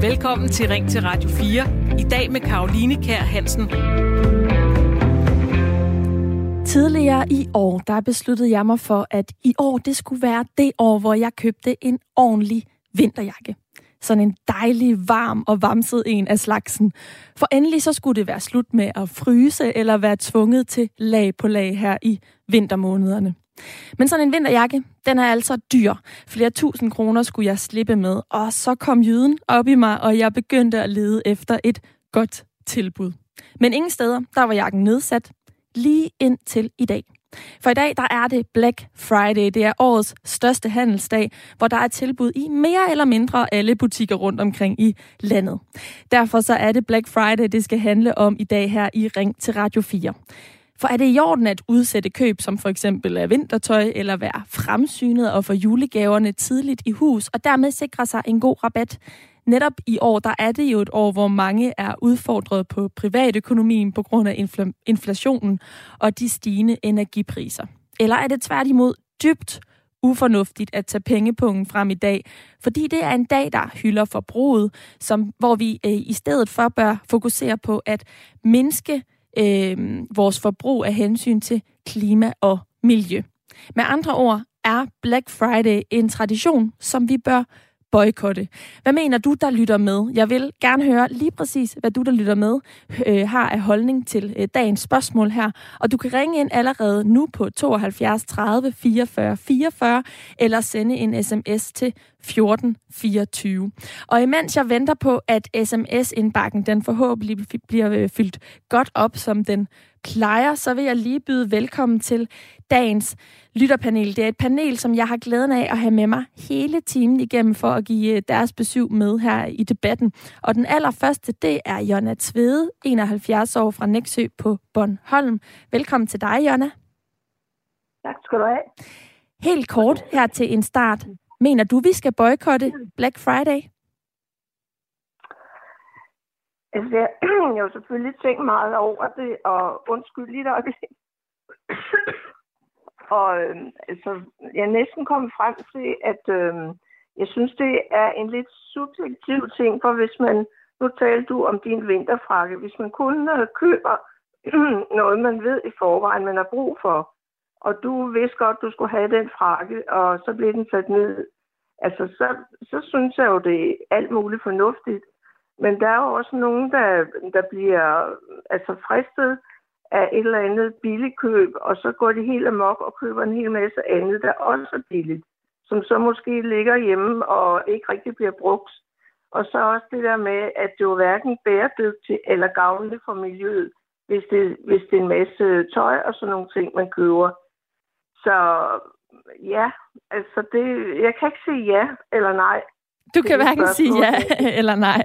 Velkommen til Ring til Radio 4. I dag med Karoline Kær Hansen. Tidligere i år, der besluttede jeg mig for, at i år, det skulle være det år, hvor jeg købte en ordentlig vinterjakke. Sådan en dejlig, varm og vamset en af slagsen. For endelig så skulle det være slut med at fryse eller være tvunget til lag på lag her i vintermånederne. Men sådan en vinterjakke, den er altså dyr. Flere tusind kroner skulle jeg slippe med, og så kom jyden op i mig, og jeg begyndte at lede efter et godt tilbud. Men ingen steder, der var jakken nedsat, lige indtil i dag. For i dag, der er det Black Friday. Det er årets største handelsdag, hvor der er tilbud i mere eller mindre alle butikker rundt omkring i landet. Derfor så er det Black Friday, det skal handle om i dag her i Ring til Radio 4. For er det i orden at udsætte køb, som for eksempel er vintertøj, eller være fremsynet og få julegaverne tidligt i hus, og dermed sikre sig en god rabat? Netop i år, der er det jo et år, hvor mange er udfordret på privatøkonomien på grund af infl- inflationen og de stigende energipriser. Eller er det tværtimod dybt ufornuftigt at tage pengepungen frem i dag, fordi det er en dag, der hylder forbruget, som, hvor vi øh, i stedet for bør fokusere på at mindske øh, vores forbrug af hensyn til klima og miljø. Med andre ord er Black Friday en tradition, som vi bør boykotte. Hvad mener du, der lytter med? Jeg vil gerne høre lige præcis, hvad du, der lytter med, øh, har af holdning til øh, dagens spørgsmål her. Og du kan ringe ind allerede nu på 72 30 44 44, eller sende en sms til 1424. Og imens jeg venter på, at sms-indbakken den forhåbentlig bliver øh, fyldt godt op, som den plejer, så vil jeg lige byde velkommen til dagens lytterpanel. Det er et panel, som jeg har glæden af at have med mig hele timen igennem for at give øh, deres besøg med her i debatten. Og den allerførste, det er Jonna Tvede, 71 år fra Næksø på Bornholm. Velkommen til dig, Jonna. Tak skal du have. Helt kort her til en start. Mener du, vi skal boykotte Black Friday? Altså, jeg, jeg har jo selvfølgelig tænkt meget over det, og undskyld lige der Og øh, altså, jeg er næsten kommet frem til, at øh, jeg synes, det er en lidt subjektiv ting, for hvis man, nu talte du om din vinterfrakke, hvis man kun øh, køber noget, man ved i forvejen, man har brug for, og du vidste godt, du skulle have den frakke, og så bliver den sat ned, altså så, så synes jeg jo, det er alt muligt fornuftigt. Men der er jo også nogen, der, der bliver altså fristet af et eller andet billigt køb, og så går de helt amok og køber en hel masse andet, der også er billigt, som så måske ligger hjemme og ikke rigtig bliver brugt. Og så også det der med, at det jo hverken bæredygtigt eller gavnligt for miljøet, hvis det, hvis det er en masse tøj og sådan nogle ting, man køber. Så ja, altså det, jeg kan ikke sige ja eller nej. Du kan hverken sige ja eller nej.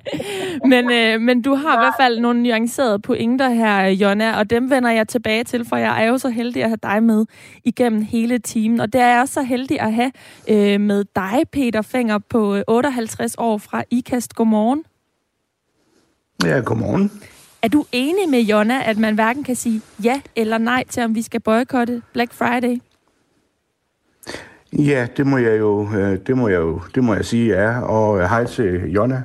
Men, øh, men du har ja. i hvert fald nogle nuancerede pointer her, Jonna, og dem vender jeg tilbage til, for jeg er jo så heldig at have dig med igennem hele timen. Og det er jeg også så heldig at have øh, med dig, Peter Fenger, på 58 år fra IKAST. Godmorgen. Ja, godmorgen. Er du enig med Jonna, at man hverken kan sige ja eller nej til, om vi skal boykotte Black Friday? Ja, det må jeg jo, øh, det må jeg jo, det må jeg sige ja, og øh, hej til Jonna,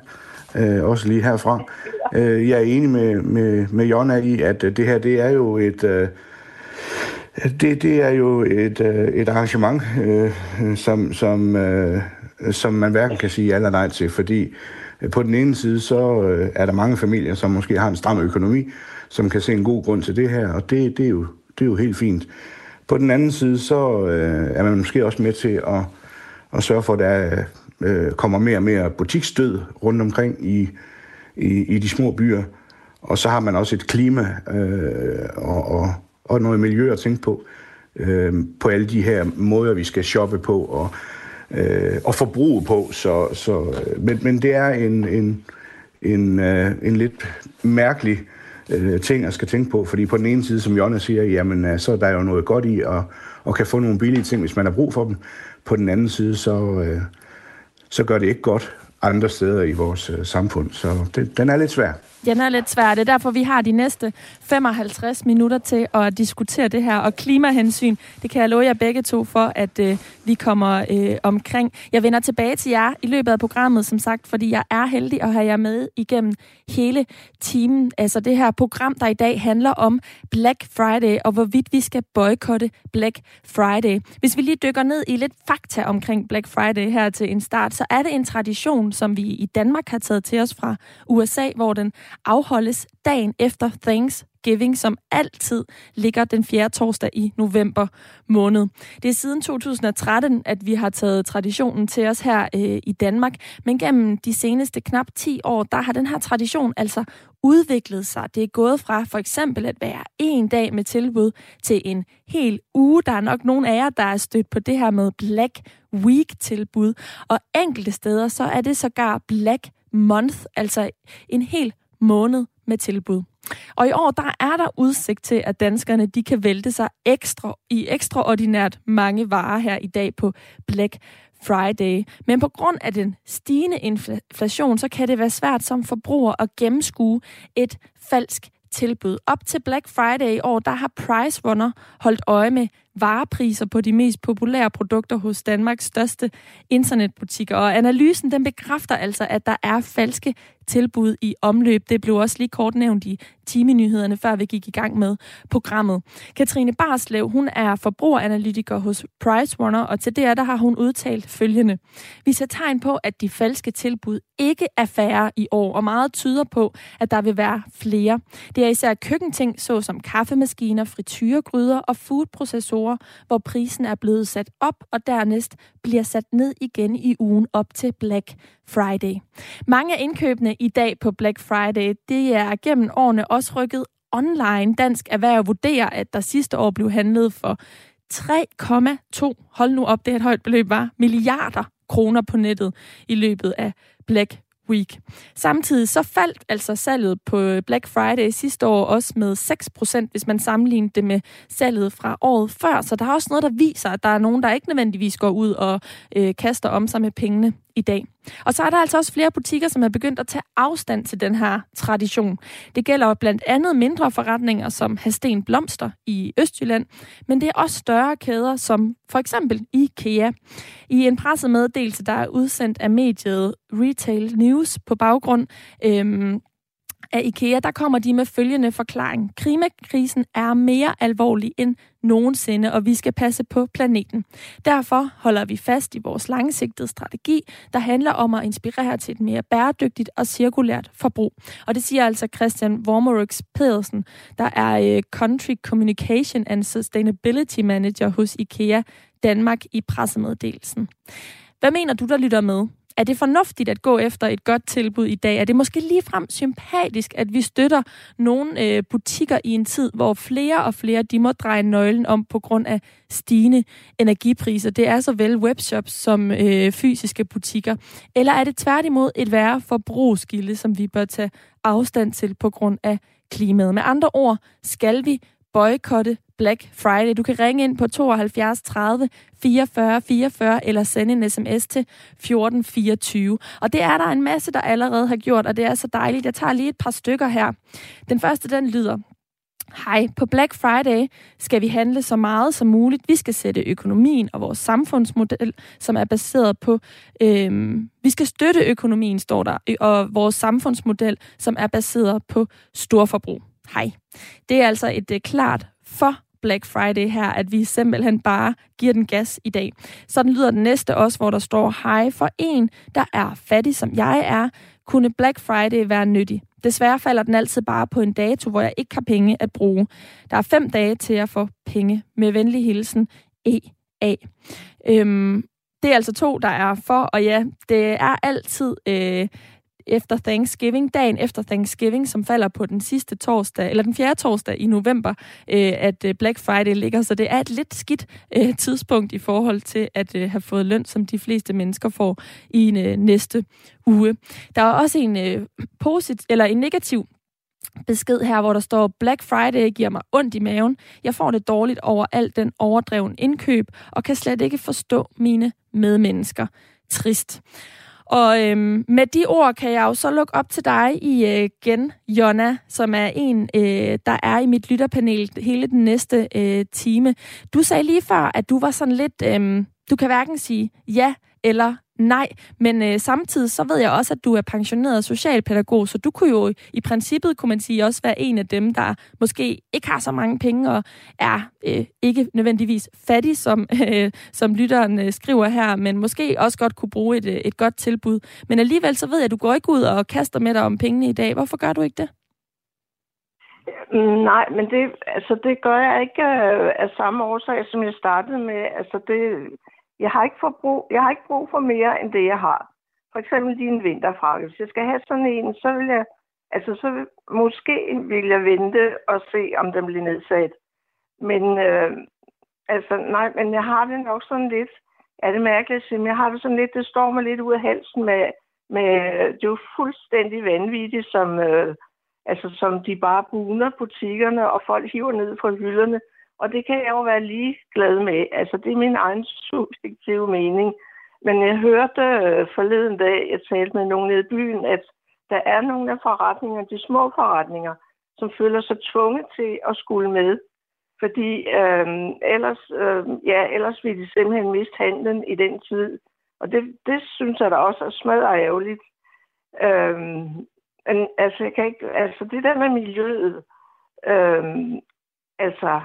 øh, også lige herfra. Øh, jeg er enig med, med, med Jonna i, at øh, det her, det er jo et, det, det er jo et, et arrangement, som, som, som man hverken kan sige ja eller nej til, fordi på den ene side, så er der mange familier, som måske har en stram økonomi, som kan se en god grund til det her, og det, det, er, jo, det er jo helt fint. På den anden side, så øh, er man måske også med til at, at sørge for, at der øh, kommer mere og mere butiksstød rundt omkring i, i, i de små byer. Og så har man også et klima øh, og, og, og noget miljø at tænke på, øh, på alle de her måder, vi skal shoppe på og, øh, og forbruge på. Så, så, øh, men, men det er en, en, en, øh, en lidt mærkelig øh, ting, jeg skal tænke på. Fordi på den ene side, som Jonna siger, jamen øh, så er der jo noget godt i at, at kan få nogle billige ting, hvis man har brug for dem. På den anden side, så, øh, så gør det ikke godt andre steder i vores øh, samfund. Så det, den er lidt svær. Den er lidt svær. Det er derfor, vi har de næste 55 minutter til at diskutere det her. Og klimahensyn, det kan jeg love jer begge to for, at øh, vi kommer øh, omkring. Jeg vender tilbage til jer i løbet af programmet, som sagt, fordi jeg er heldig at have jer med igennem hele timen. Altså det her program, der i dag handler om Black Friday, og hvorvidt vi skal boykotte Black Friday. Hvis vi lige dykker ned i lidt fakta omkring Black Friday her til en start, så er det en tradition, som vi i Danmark har taget til os fra USA, hvor den afholdes dagen efter Thanksgiving, som altid ligger den 4. torsdag i november måned. Det er siden 2013, at vi har taget traditionen til os her øh, i Danmark, men gennem de seneste knap 10 år, der har den her tradition altså udviklet sig. Det er gået fra for eksempel at være en dag med tilbud til en hel uge. Der er nok nogle af jer, der er stødt på det her med Black Week-tilbud, og enkelte steder så er det sågar Black Month, altså en hel måned med tilbud. Og i år, der er der udsigt til, at danskerne de kan vælte sig ekstra i ekstraordinært mange varer her i dag på Black Friday. Men på grund af den stigende inflation, så kan det være svært som forbruger at gennemskue et falsk tilbud. Op til Black Friday i år, der har Price Runner holdt øje med varepriser på de mest populære produkter hos Danmarks største internetbutikker. Og analysen den bekræfter altså, at der er falske tilbud i omløb. Det blev også lige kort nævnt i timenyhederne, før vi gik i gang med programmet. Katrine Barslev, hun er forbrugeranalytiker hos PriceRunner, og til det der har hun udtalt følgende. Vi ser tegn på, at de falske tilbud ikke er færre i år, og meget tyder på, at der vil være flere. Det er især køkkenting, såsom kaffemaskiner, frityregryder og foodprocessorer, hvor prisen er blevet sat op, og dernæst bliver sat ned igen i ugen op til Black Friday. Mange af indkøbene i dag på Black Friday, det er gennem årene også rykket online. Dansk Erhverv vurderer, at der sidste år blev handlet for 3,2, hold nu op, det er et højt beløb, var milliarder kroner på nettet i løbet af Black Week. Samtidig så faldt altså salget på Black Friday sidste år også med 6%, hvis man sammenligner det med salget fra året før. Så der er også noget, der viser, at der er nogen, der ikke nødvendigvis går ud og øh, kaster om sig med pengene i dag. Og så er der altså også flere butikker, som er begyndt at tage afstand til den her tradition. Det gælder blandt andet mindre forretninger som Hasten Blomster i Østjylland, men det er også større kæder som for eksempel IKEA. I en pressemeddelelse, der er udsendt af mediet Retail News på baggrund øhm, af IKEA, der kommer de med følgende forklaring. Klimakrisen er mere alvorlig end nogensinde, og vi skal passe på planeten. Derfor holder vi fast i vores langsigtede strategi, der handler om at inspirere til et mere bæredygtigt og cirkulært forbrug. Og det siger altså Christian Wormerix Pedersen, der er øh, Country Communication and Sustainability Manager hos IKEA Danmark i pressemeddelelsen. Hvad mener du, der lytter med? Er det fornuftigt at gå efter et godt tilbud i dag? Er det måske ligefrem sympatisk, at vi støtter nogle øh, butikker i en tid, hvor flere og flere de må dreje nøglen om på grund af stigende energipriser? Det er såvel webshops som øh, fysiske butikker. Eller er det tværtimod et værre forbrugsgilde, som vi bør tage afstand til på grund af klimaet? Med andre ord, skal vi boykotte Black Friday. Du kan ringe ind på 72 30 44 44 eller sende en sms til 1424. Og det er der en masse, der allerede har gjort, og det er så dejligt. Jeg tager lige et par stykker her. Den første, den lyder, Hej, på Black Friday skal vi handle så meget som muligt. Vi skal sætte økonomien og vores samfundsmodel, som er baseret på... Øhm, vi skal støtte økonomien, står der, og vores samfundsmodel, som er baseret på storforbrug. Hej. Det er altså et uh, klart for Black Friday her, at vi simpelthen bare giver den gas i dag. Sådan lyder den næste også, hvor der står, hej for en, der er fattig som jeg er, kunne Black Friday være nyttig. Desværre falder den altid bare på en dato, hvor jeg ikke har penge at bruge. Der er fem dage til at få penge. Med venlig hilsen, EA. Øhm, det er altså to, der er for, og ja, det er altid øh, efter Thanksgiving, dagen efter Thanksgiving, som falder på den sidste torsdag, eller den fjerde torsdag i november, øh, at øh, Black Friday ligger. Så det er et lidt skidt øh, tidspunkt i forhold til at øh, have fået løn, som de fleste mennesker får i en øh, næste uge. Der er også en øh, posit eller en negativ besked her, hvor der står, Black Friday giver mig ondt i maven. Jeg får det dårligt over alt den overdreven indkøb, og kan slet ikke forstå mine medmennesker. Trist. Og øhm, med de ord kan jeg jo så lukke op til dig øh, igen, Jonna, som er en, øh, der er i mit lytterpanel hele den næste øh, time. Du sagde lige før, at du var sådan lidt, øh, du kan hverken sige ja eller nej, men øh, samtidig så ved jeg også, at du er pensioneret socialpædagog, så du kunne jo i princippet, kunne man sige, også være en af dem, der måske ikke har så mange penge og er øh, ikke nødvendigvis fattig, som, øh, som lytteren øh, skriver her, men måske også godt kunne bruge et, øh, et godt tilbud. Men alligevel så ved jeg, at du går ikke ud og kaster med dig om pengene i dag. Hvorfor gør du ikke det? Mm, nej, men det, altså, det gør jeg ikke øh, af samme årsag, som jeg startede med. Altså, det, jeg har ikke, forbrug, jeg har ikke brug for mere, end det, jeg har. For eksempel din vinterfrakke. Hvis jeg skal have sådan en, så vil jeg, altså så vil, måske vil jeg vente og se, om den bliver nedsat. Men, øh, altså, nej, men jeg har det nok sådan lidt, er det mærkeligt at jeg har det sådan lidt, det står mig lidt ud af halsen med, med det er jo fuldstændig vanvittigt, som, øh, altså, som de bare buner butikkerne, og folk hiver ned fra hylderne. Og det kan jeg jo være lige glad med. Altså, det er min egen subjektive mening. Men jeg hørte øh, forleden dag, jeg talte med nogen nede i byen, at der er nogle af forretninger, de små forretninger, som føler sig tvunget til at skulle med. Fordi øh, ellers, øh, ja, ellers vil de simpelthen miste handlen i den tid. Og det, det synes jeg da også er smadret ærgerligt. Øh, men, altså, jeg kan ikke, altså, det der med miljøet, øh, altså,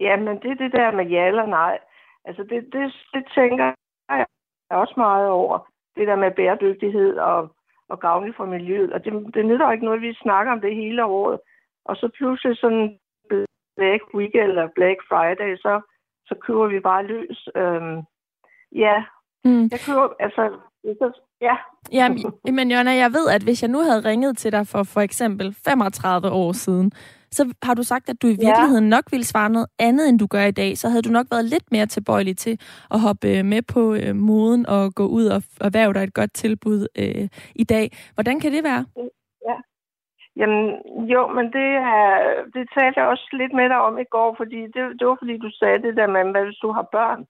Ja, men det er det der med ja eller nej. Altså det, det, det tænker jeg også meget over. Det der med bæredygtighed og, og gavnligt for miljøet. Og det, det nytter ikke noget, at vi snakker om det hele året. Og så pludselig sådan Black Week eller Black Friday, så, så køber vi bare løs. Øhm, ja, mm. jeg køber, altså, ja. ja, men Jonna, jeg ved, at hvis jeg nu havde ringet til dig for for eksempel 35 år siden, så har du sagt, at du i virkeligheden ja. nok ville svare noget andet, end du gør i dag. Så havde du nok været lidt mere tilbøjelig til at hoppe øh, med på øh, moden og gå ud og erhverve dig et godt tilbud øh, i dag. Hvordan kan det være? Ja. Jamen, jo, men det, er, det talte jeg også lidt med dig om i går, fordi det, det var fordi, du sagde det der med, hvad hvis du har børn?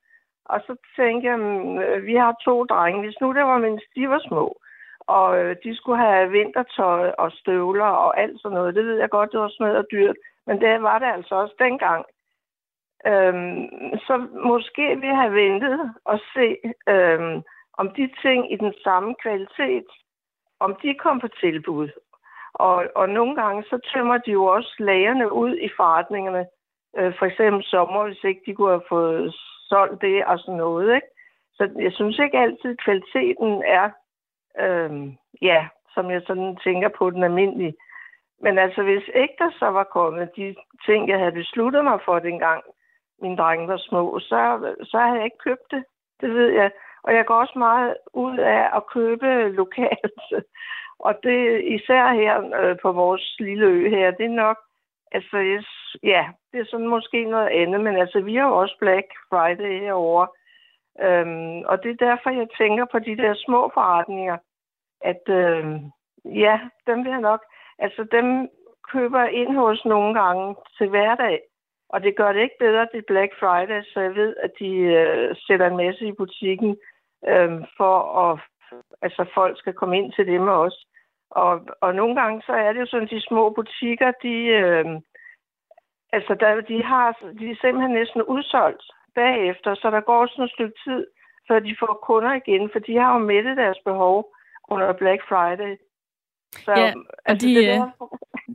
Og så tænkte jeg, mm, øh, vi har to drenge. Hvis nu det var, mens de var små, og øh, de skulle have vintertøj og støvler og alt sådan noget. Det ved jeg godt, det var smadret dyrt, men det var det altså også dengang. Øhm, så måske vi have ventet og se, øhm, om de ting i den samme kvalitet, om de kom på tilbud. Og, og nogle gange så tømmer de jo også lagerne ud i forretningerne. Øh, for eksempel sommer, hvis ikke de kunne have fået solgt det og sådan noget. Ikke? Så jeg synes ikke altid, at kvaliteten er Øhm, ja, som jeg sådan tænker på den almindelige. Men altså, hvis ikke der så var kommet de ting, jeg havde besluttet mig for dengang, mine drenge var små, så, så havde jeg ikke købt det. Det ved jeg. Og jeg går også meget ud af at købe lokalt. Og det især her øh, på vores lille ø her, det er nok, altså ja, det er sådan måske noget andet, men altså vi har jo også Black Friday herovre, Øhm, og det er derfor, jeg tænker på de der små forretninger, at øhm, ja, dem vil jeg nok, altså dem køber ind hos nogle gange til hverdag, og det gør det ikke bedre, det er Black Friday, så jeg ved, at de øh, sætter en masse i butikken øhm, for at altså folk skal komme ind til dem også. Og, og nogle gange så er det jo sådan, de små butikker, de, øh, altså der, de, har, de er simpelthen næsten udsolgt bagefter, så der går sådan et stykke tid, før de får kunder igen, for de har jo mættet deres behov under Black Friday. Så, ja, altså, de, det der...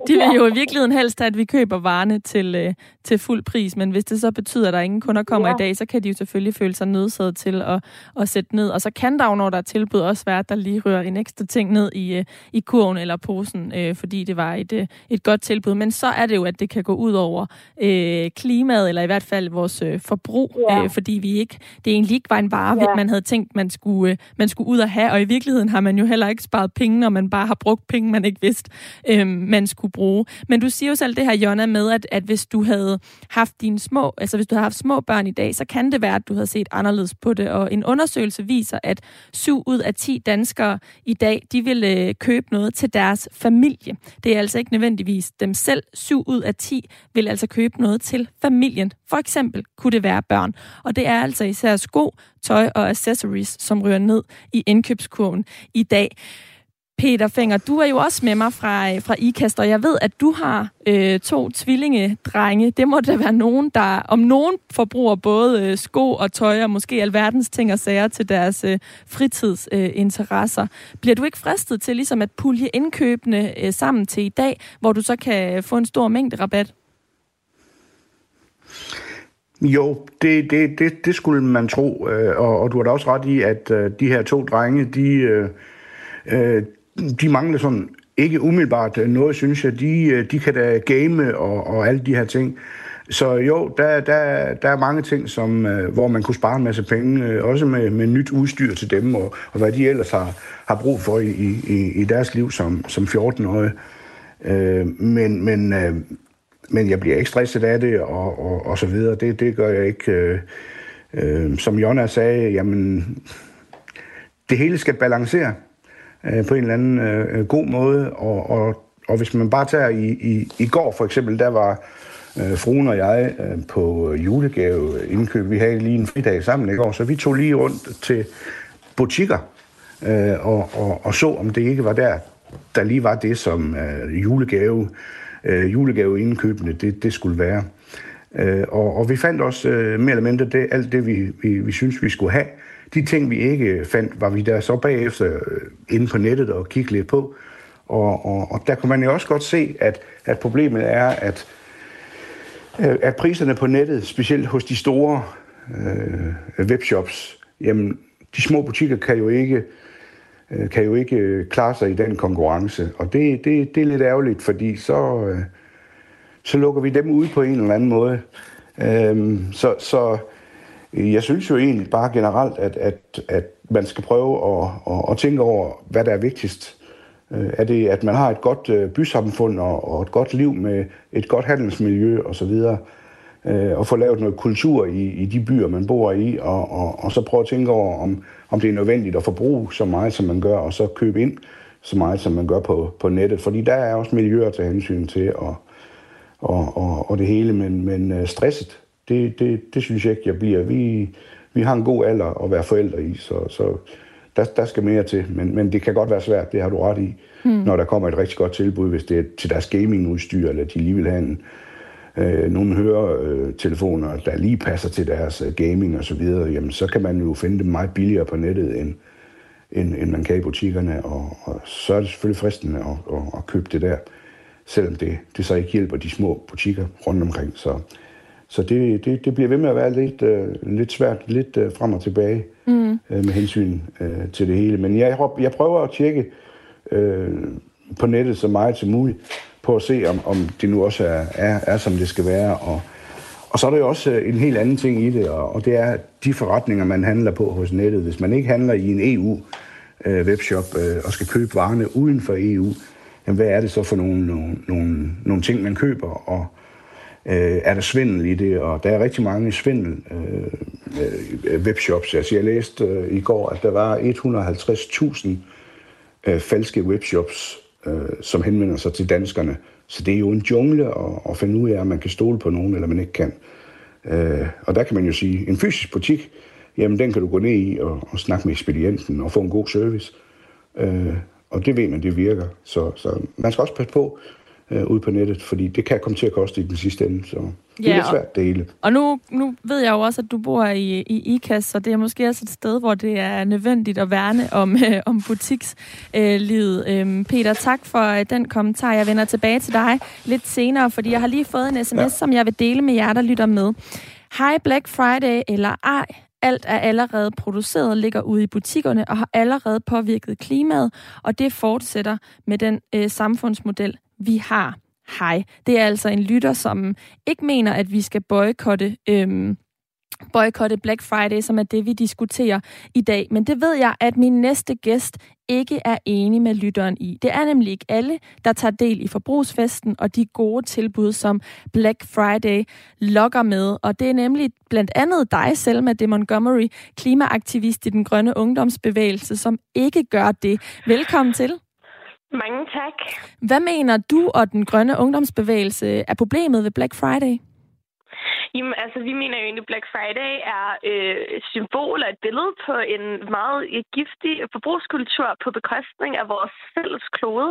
de vil jo i virkeligheden helst at vi køber varerne til, øh, til fuld pris, men hvis det så betyder, at der ingen kunder kommer ja. i dag, så kan de jo selvfølgelig føle sig nødsaget til at, at sætte ned. Og så kan der jo, når der er tilbud, også være, at der lige rører en ekstra ting ned i, øh, i kurven eller posen, øh, fordi det var et, øh, et godt tilbud. Men så er det jo, at det kan gå ud over øh, klimaet, eller i hvert fald vores øh, forbrug, ja. øh, fordi vi ikke, det egentlig ikke var en vare, ja. man havde tænkt, man skulle, øh, man skulle ud og have, og i virkeligheden har man jo heller ikke sparet penge, når man bare har brugt penge, man ikke vidste, øh, man skulle kunne bruge. Men du siger jo selv det her, Jonna, med, at, at hvis du havde haft dine små, altså hvis du havde haft små børn i dag, så kan det være, at du havde set anderledes på det. Og en undersøgelse viser, at 7 ud af 10 danskere i dag, de vil øh, købe noget til deres familie. Det er altså ikke nødvendigvis dem selv. 7 ud af 10 vil altså købe noget til familien. For eksempel kunne det være børn. Og det er altså især sko, tøj og accessories, som ryger ned i indkøbskurven i dag. Peter Fenger, du er jo også med mig fra, øh, fra IKAST, og jeg ved, at du har øh, to tvillingedrenge. Det må da være nogen, der om nogen forbruger både øh, sko og tøj og måske alverdens ting og sager til deres øh, fritidsinteresser. Øh, Bliver du ikke fristet til ligesom at pulje indkøbene øh, sammen til i dag, hvor du så kan få en stor mængde rabat? Jo, det, det, det, det skulle man tro, øh, og, og du har da også ret i, at øh, de her to drenge, de, øh, øh de mangler sådan ikke umiddelbart øh, noget, synes jeg. De, øh, de kan da game og, og alle de her ting. Så jo, der, der, der er mange ting, som, øh, hvor man kunne spare en masse penge, også med, med nyt udstyr til dem, og, og hvad de ellers har, har brug for i, i, i deres liv som, som 14-årige. men, men men jeg bliver ikke stresset af det, og, og, og så videre. Det, det gør jeg ikke. Øh, øh, som Jonna sagde, jamen, det hele skal balancere øh, på en eller anden øh, øh, god måde, og, og, og hvis man bare tager i, i, i går for eksempel, der var øh, fruen og jeg øh, på julegave indkøb. Vi havde lige en fridag sammen i går, så vi tog lige rundt til butikker øh, og, og, og så, om det ikke var der, der lige var det som øh, julegave øh, julegaveindkøbene, det, det skulle være. Øh, og, og vi fandt også øh, mere eller mindre det, alt det, vi, vi, vi synes, vi skulle have. De ting, vi ikke øh, fandt, var vi der så bagefter øh, inde på nettet og kiggede lidt på. Og, og, og der kunne man jo også godt se, at, at problemet er, at, øh, at priserne på nettet, specielt hos de store øh, webshops, jamen, de små butikker kan jo ikke øh, kan jo ikke klare sig i den konkurrence. Og det, det, det er lidt ærgerligt, fordi så, øh, så lukker vi dem ud på en eller anden måde. Øh, så, så jeg synes jo egentlig bare generelt, at, at, at man skal prøve at, at, at tænke over, hvad der er vigtigst. Øh, er det, at man har et godt øh, bysamfund og, og et godt liv med et godt handelsmiljø osv., øh, og få lavet noget kultur i, i de byer, man bor i, og, og, og så prøve at tænke over, om, om det er nødvendigt at forbruge så meget, som man gør, og så købe ind så meget, som man gør på, på nettet. Fordi der er også miljøer til hensyn til, og, og, og, og det hele, men, men stresset, det, det, det synes jeg ikke, jeg bliver. Vi, vi har en god alder at være forældre i, så, så der, der skal mere til. Men, men det kan godt være svært, det har du ret i, hmm. når der kommer et rigtig godt tilbud, hvis det er til deres gamingudstyr, eller de lige vil have en, øh, nogle høretelefoner, øh, der lige passer til deres øh, gaming og så videre, jamen så kan man jo finde dem meget billigere på nettet, end, end, end man kan i butikkerne, og, og så er det selvfølgelig fristende at, at, at købe det der, selvom det, det så ikke hjælper de små butikker rundt omkring. Så, så det, det, det bliver ved med at være lidt, uh, lidt svært, lidt uh, frem og tilbage mm. uh, med hensyn uh, til det hele. Men jeg, jeg prøver at tjekke uh, på nettet så meget som muligt, på at se, om, om det nu også er, er, er, som det skal være. Og, og så er der jo også øh, en helt anden ting i det, og, og det er de forretninger, man handler på hos nettet. Hvis man ikke handler i en EU-webshop øh, øh, og skal købe varerne uden for EU, jamen, hvad er det så for nogle, nogle, nogle, nogle ting, man køber? Og øh, er der svindel i det? Og der er rigtig mange svindel øh, øh webshops. Altså, jeg læste øh, i går, at der var 150.000 øh, falske webshops øh, som henvender sig til danskerne. Så det er jo en jungle at, at finde ud af, om man kan stole på nogen, eller man ikke kan. Øh, og der kan man jo sige, en fysisk butik, jamen den kan du gå ned i og, og snakke med ekspedienten og få en god service. Øh, og det ved man, det virker. Så, så man skal også passe på, øh, ude på nettet, fordi det kan komme til at koste i den sidste ende. Så det ja, er lidt svært, det hele. Og nu, nu ved jeg jo også, at du bor i, i IKAS, så det er måske også et sted, hvor det er nødvendigt at værne om, øh, om butikslivet. Øh, Peter, tak for øh, den kommentar. Jeg vender tilbage til dig lidt senere, fordi jeg har lige fået en sms, ja. som jeg vil dele med jer, der lytter med. Hej Black Friday eller ej, alt er allerede produceret, ligger ude i butikkerne og har allerede påvirket klimaet, og det fortsætter med den øh, samfundsmodel, vi har. Hej. Det er altså en lytter, som ikke mener, at vi skal boykotte øhm, boykotte Black Friday, som er det, vi diskuterer i dag. Men det ved jeg, at min næste gæst ikke er enig med lytteren i. Det er nemlig ikke alle, der tager del i forbrugsfesten og de gode tilbud, som Black Friday lokker med. Og det er nemlig blandt andet dig, Selma de Montgomery, klimaaktivist i den grønne ungdomsbevægelse, som ikke gør det. Velkommen til. Mange tak. Hvad mener du og den grønne ungdomsbevægelse er problemet ved Black Friday? Jamen, altså, vi mener jo egentlig, at Black Friday er øh, symbol og et billede på en meget øh, giftig forbrugskultur på bekostning af vores fælles klode.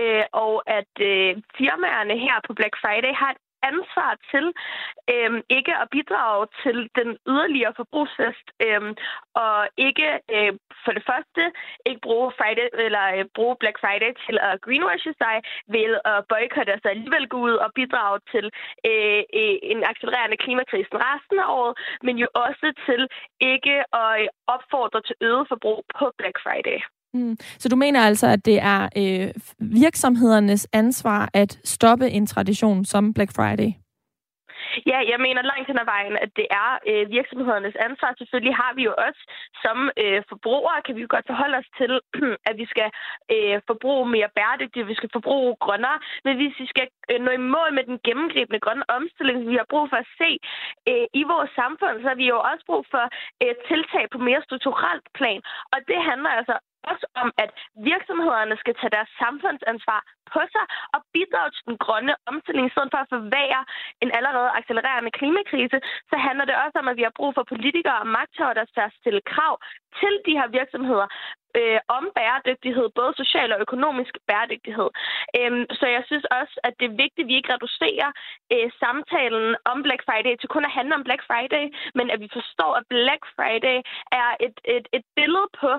Øh, og at øh, firmaerne her på Black Friday har et ansvar til øhm, ikke at bidrage til den yderligere forbrugsfest, øhm, og ikke øh, for det første ikke bruge Friday eller øh, bruge Black Friday til at greenwashe sig ved at boykotte sig alligevel gå ud og bidrage til øh, øh, en accelererende klimakrise resten af året, men jo også til ikke at øh, opfordre til øget forbrug på Black Friday. Mm. Så du mener altså, at det er øh, virksomhedernes ansvar at stoppe en tradition som Black Friday? Ja, jeg mener langt hen ad vejen, at det er øh, virksomhedernes ansvar. Selvfølgelig har vi jo også som øh, forbrugere, kan vi jo godt forholde os til, at vi skal øh, forbruge mere bæredygtigt, vi skal forbruge grønnere. Men hvis vi skal øh, nå i mål med den gennemgribende grønne omstilling, vi har brug for at se øh, i vores samfund, så har vi jo også brug for øh, tiltag på mere strukturelt plan. Og det handler altså også om, at virksomhederne skal tage deres samfundsansvar på sig og bidrage til den grønne omstilling, i stedet for at forvære en allerede accelererende klimakrise, så handler det også om, at vi har brug for politikere og magthavere, der skal stille krav til de her virksomheder øh, om bæredygtighed, både social og økonomisk bæredygtighed. Øhm, så jeg synes også, at det er vigtigt, at vi ikke reducerer øh, samtalen om Black Friday til kun at handle om Black Friday, men at vi forstår, at Black Friday er et, et, et billede på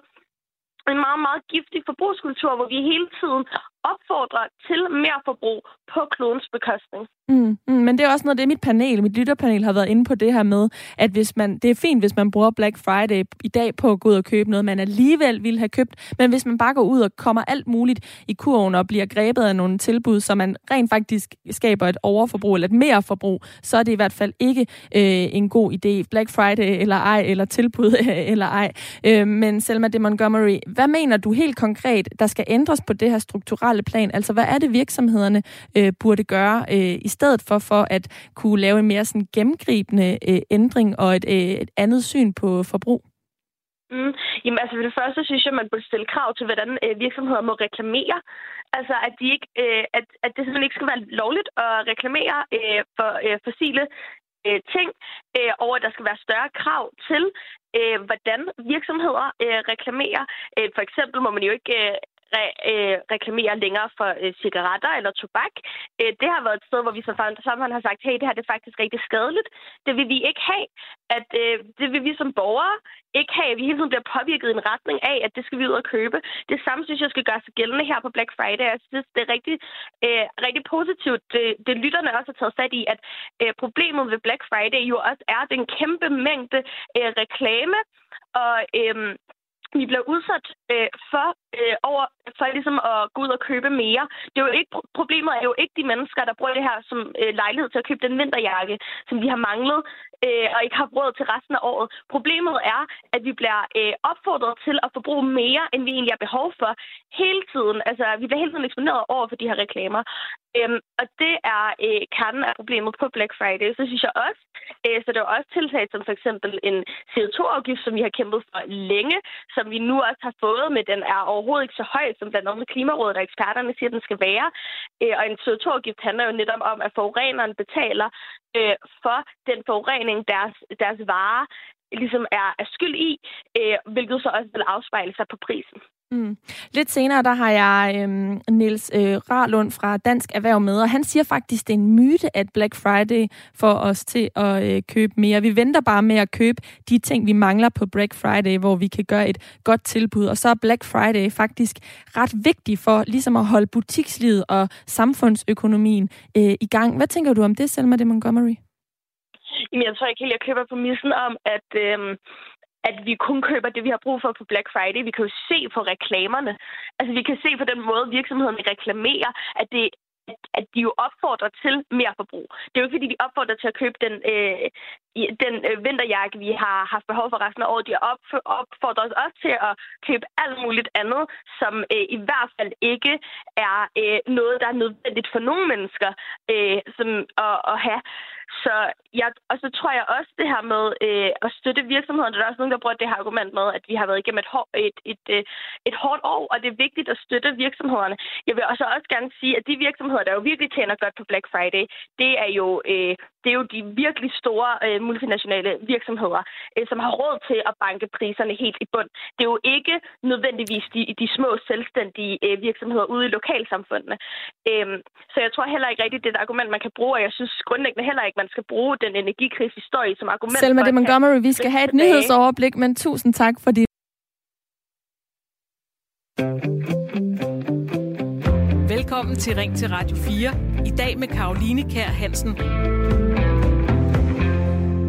en meget, meget giftig forbrugskultur, hvor vi hele tiden opfordrer til mere forbrug på klodens bekostning. Mm, mm, men det er også noget, det mit panel, mit lytterpanel har været inde på det her med, at hvis man, det er fint, hvis man bruger Black Friday i dag på at gå ud og købe noget, man alligevel ville have købt, men hvis man bare går ud og kommer alt muligt i kurven og bliver grebet af nogle tilbud, så man rent faktisk skaber et overforbrug eller et mere forbrug, så er det i hvert fald ikke øh, en god idé. Black Friday eller ej, eller tilbud eller ej. Øh, men Selma de Montgomery, hvad mener du helt konkret, der skal ændres på det her strukturelle plan? Altså, hvad er det virksomhederne øh, burde gøre øh, i stedet for, for at kunne lave en mere sådan gennemgribende øh, ændring og et, øh, et andet syn på forbrug? Mm. Jamen altså for det første synes jeg, man burde stille krav til, hvordan øh, virksomheder må reklamere. Altså at, de ikke, øh, at, at det simpelthen ikke skal være lovligt at reklamere øh, for øh, fossile øh, ting, øh, og at der skal være større krav til, øh, hvordan virksomheder øh, reklamerer. Øh, for eksempel må man jo ikke øh, re, øh, reklamere længere for øh, cigaretter eller tobak. Øh, det har været et sted, hvor vi som samfund har sagt, hey, det her det er faktisk rigtig skadeligt. Det vil vi ikke have. At, øh, det vil vi som borgere ikke have. At vi hele tiden bliver påvirket i en retning af, at det skal vi ud og købe. Det samme synes jeg skal gøre sig gældende her på Black Friday. Jeg synes, det er rigtig, øh, rigtig positivt. Det, det lytterne også har taget fat i, at øh, problemet ved Black Friday jo også er den kæmpe mængde øh, reklame og øh, vi bliver udsat øh, for øh, over for ligesom at gå ud og købe mere. Det er jo ikke problemet er jo ikke de mennesker, der bruger det her som øh, lejlighed til at købe den vinterjakke, som de har manglet øh, og ikke har råd til resten af året. Problemet er, at vi bliver øh, opfordret til at forbruge mere, end vi egentlig har behov for hele tiden. Altså, vi bliver hele tiden eksponeret over for de her reklamer. Øhm, og det er øh, kernen af problemet på Black Friday. Så synes jeg også, øh, så det er også tiltag som for eksempel en CO2-afgift, som vi har kæmpet for længe, som vi nu også har fået, men den er overhovedet ikke så høj, som blandt andet Klimarådet og eksperterne siger, den skal være. Øh, og en CO2-afgift handler jo netop om, at forureneren betaler øh, for den forurening, deres, deres varer ligesom er, er skyld i, øh, hvilket så også vil afspejle sig på prisen. Mm. Lidt senere, der har jeg øhm, Niels øh, Rarlund fra Dansk Erhverv med, og han siger faktisk, det er en myte, at Black Friday får os til at øh, købe mere. Vi venter bare med at købe de ting, vi mangler på Black Friday, hvor vi kan gøre et godt tilbud. Og så er Black Friday faktisk ret vigtig for ligesom at holde butikslivet og samfundsøkonomien øh, i gang. Hvad tænker du om det, Selma de Montgomery? Jamen, jeg tror ikke helt, jeg køber på missen om, at, øh, at vi kun køber det, vi har brug for på Black Friday. Vi kan jo se på reklamerne. Altså, vi kan se på den måde, virksomhederne reklamerer, at det at, at de jo opfordrer til mere forbrug. Det er jo ikke, fordi de opfordrer til at købe den, øh, den øh, vinterjakke, vi har haft behov for resten af året. De opfordrer os også til at købe alt muligt andet, som øh, i hvert fald ikke er øh, noget, der er nødvendigt for nogle mennesker øh, som, at, at have. Så jeg, og så tror jeg også det her med øh, at støtte virksomheden. Der er også nogen, der bruger det her argument med, at vi har været igennem et, hår, et, et, et, et hårdt år, og det er vigtigt at støtte virksomhederne. Jeg vil også, også gerne sige, at de virksomheder, der jo virkelig tjener godt på Black Friday, det er jo, øh, det er jo de virkelig store øh, multinationale virksomheder, øh, som har råd til at banke priserne helt i bund. Det er jo ikke nødvendigvis de, de små selvstændige øh, virksomheder ude i lokalsamfundene. Øh, så jeg tror heller ikke rigtigt, det er et argument, man kan bruge, og jeg synes grundlæggende heller ikke, man skal bruge den energikrigshistorie som argument. Selma de Montgomery, vi skal have et tilbage. nyhedsoverblik, men tusind tak for det. Velkommen til Ring til Radio 4. I dag med Karoline Kær Hansen.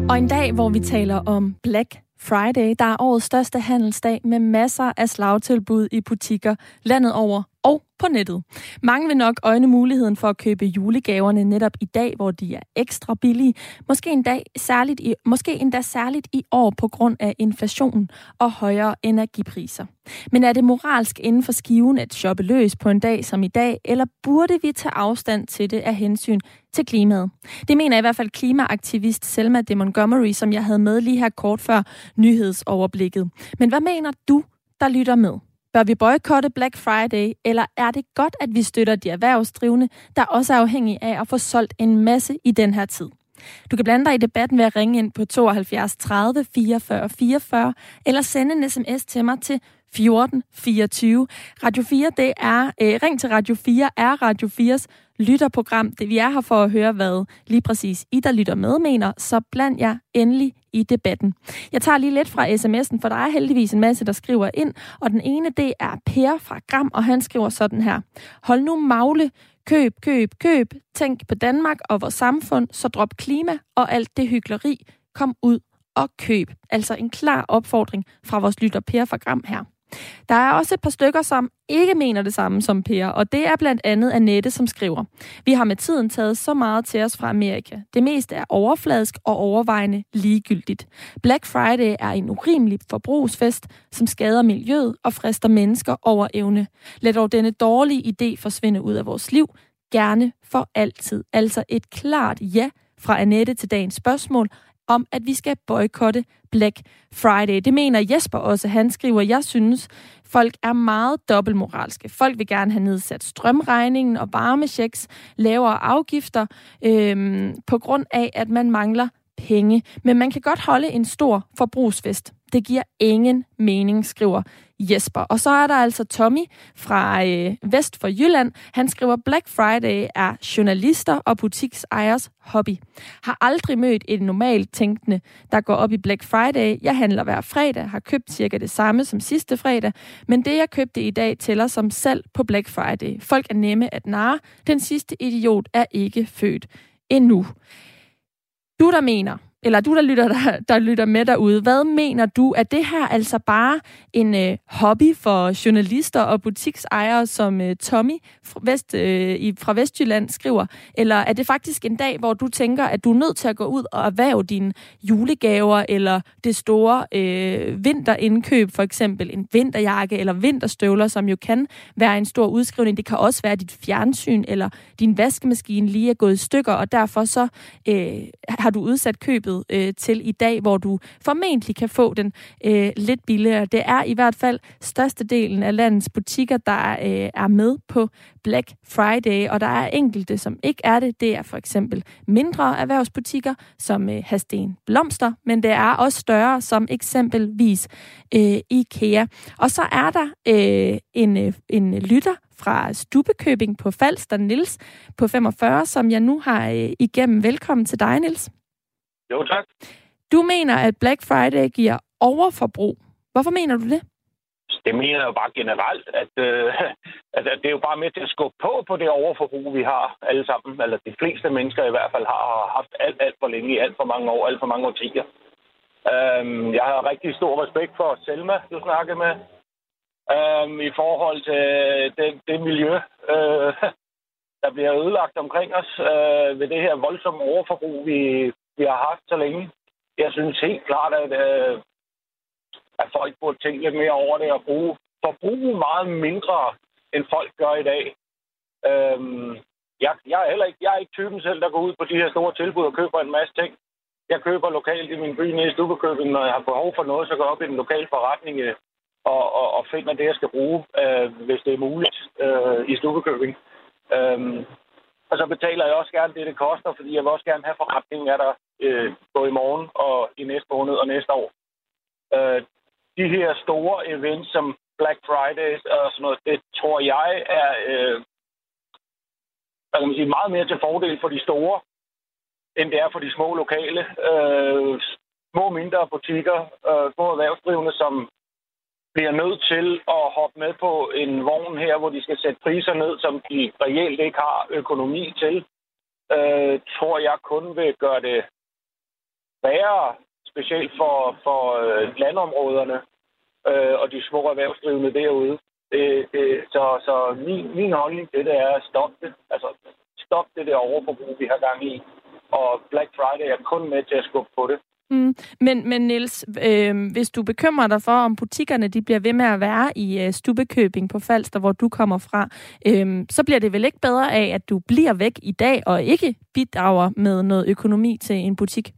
Og en dag, hvor vi taler om Black Friday, der er årets største handelsdag med masser af slagtilbud i butikker landet over og på nettet. Mange vil nok øjne muligheden for at købe julegaverne netop i dag, hvor de er ekstra billige. Måske endda særligt i, måske endda særligt i år på grund af inflationen og højere energipriser. Men er det moralsk inden for skiven at shoppe løs på en dag som i dag, eller burde vi tage afstand til det af hensyn til klimaet? Det mener i hvert fald klimaaktivist Selma de Montgomery, som jeg havde med lige her kort før nyhedsoverblikket. Men hvad mener du, der lytter med? Bør vi boykotte Black Friday, eller er det godt, at vi støtter de erhvervsdrivende, der også er afhængige af at få solgt en masse i den her tid? Du kan blande dig i debatten ved at ringe ind på 72 30 44 44, eller sende en sms til mig til 14 24. Radio 4, det er, øh, ring til Radio 4, er Radio 4's lytterprogram. Det, vi er her for at høre, hvad lige præcis I, der lytter med, mener, så bland jer endelig i debatten. Jeg tager lige lidt fra sms'en, for der er heldigvis en masse, der skriver ind, og den ene, det er Per fra Gram, og han skriver sådan her. Hold nu magle, køb, køb, køb, tænk på Danmark og vores samfund, så drop klima og alt det hyggeleri, kom ud og køb. Altså en klar opfordring fra vores lytter Per fra Gram her. Der er også et par stykker, som ikke mener det samme som Per, og det er blandt andet Annette, som skriver, Vi har med tiden taget så meget til os fra Amerika. Det meste er overfladisk og overvejende ligegyldigt. Black Friday er en urimelig forbrugsfest, som skader miljøet og frister mennesker over evne. Lad dog denne dårlige idé forsvinde ud af vores liv, gerne for altid. Altså et klart ja fra Annette til dagens spørgsmål, om, at vi skal boykotte Black Friday. Det mener Jesper også. Han skriver, jeg synes, folk er meget dobbeltmoralske. Folk vil gerne have nedsat strømregningen og varmechecks, lavere afgifter, øhm, på grund af, at man mangler penge. Men man kan godt holde en stor forbrugsfest. Det giver ingen mening, skriver Jesper. Og så er der altså Tommy fra øh, Vest for Jylland. Han skriver, Black Friday er journalister og butiksejers hobby. Har aldrig mødt en normalt tænkende, der går op i Black Friday. Jeg handler hver fredag, har købt cirka det samme som sidste fredag, men det jeg købte i dag tæller som salg på Black Friday. Folk er nemme at narre. Den sidste idiot er ikke født endnu. Du, der mener, eller du, der lytter, der, der lytter med derude, hvad mener du? Er det her altså bare en øh, hobby for journalister og butiksejere, som øh, Tommy fra, Vest, øh, i, fra Vestjylland skriver? Eller er det faktisk en dag, hvor du tænker, at du er nødt til at gå ud og erhverve dine julegaver, eller det store øh, vinterindkøb, for eksempel en vinterjakke eller vinterstøvler, som jo kan være en stor udskrivning. Det kan også være dit fjernsyn, eller din vaskemaskine lige er gået i stykker, og derfor så øh, har du udsat købet købet øh, til i dag, hvor du formentlig kan få den øh, lidt billigere. Det er i hvert fald størstedelen af landets butikker, der øh, er med på Black Friday, og der er enkelte, som ikke er det. Det er for eksempel mindre erhvervsbutikker, som øh, Hasten Blomster, men det er også større, som eksempelvis øh, IKEA. Og så er der øh, en, øh, en lytter fra Stubekøbing på Falster, Nils på 45, som jeg nu har øh, igennem. Velkommen til dig, Nils. Jo, tak. Du mener, at Black Friday giver overforbrug. Hvorfor mener du det? Det mener jeg jo bare generelt, at, øh, at, at det er jo bare med til at skubbe på på det overforbrug, vi har alle sammen. Eller de fleste mennesker i hvert fald har haft alt, alt for længe, i alt for mange år, alt for mange årtier. Øhm, jeg har rigtig stor respekt for Selma, du snakker med, øhm, i forhold til det, det miljø, øh, der bliver ødelagt omkring os øh, ved det her voldsomme overforbrug, vi, vi har haft så længe. Jeg synes helt klart, at, øh, at folk burde tænke lidt mere over det og bruge, forbruge meget mindre, end folk gør i dag. Øhm, jeg, jeg, er heller ikke, jeg er ikke typen selv, der går ud på de her store tilbud og køber en masse ting. Jeg køber lokalt i min by nede i Stubekøbing, når jeg har behov for noget, så går jeg op i den lokale forretning øh, og, og, og finder det, jeg skal bruge, øh, hvis det er muligt øh, i Stubekøbing. Øhm, og så betaler jeg også gerne det, det koster, fordi jeg vil også gerne have forretningen af der øh, både i morgen og i næste måned og næste år. Øh, de her store events som Black Fridays og sådan noget, det tror jeg er øh, hvad kan man sige, meget mere til fordel for de store, end det er for de små lokale. Øh, små mindre butikker, øh, små erhvervsdrivende, som bliver nødt til at hoppe med på en vogn her, hvor de skal sætte priser ned, som de reelt ikke har økonomi til, øh, tror jeg kun vil gøre det værre, specielt for, for øh, landområderne øh, og de små erhvervsdrivende derude. Det, det, så så min, min holdning til det er at stoppe det. Altså, stop det der overforbrug, vi har gang i. Og Black Friday er kun med til at skubbe på det. Mm. Men, men Niels, øh, hvis du bekymrer dig for, om butikkerne de bliver ved med at være i øh, Stubekøbing på Falster, hvor du kommer fra, øh, så bliver det vel ikke bedre af, at du bliver væk i dag og ikke bidrager med noget økonomi til en butik?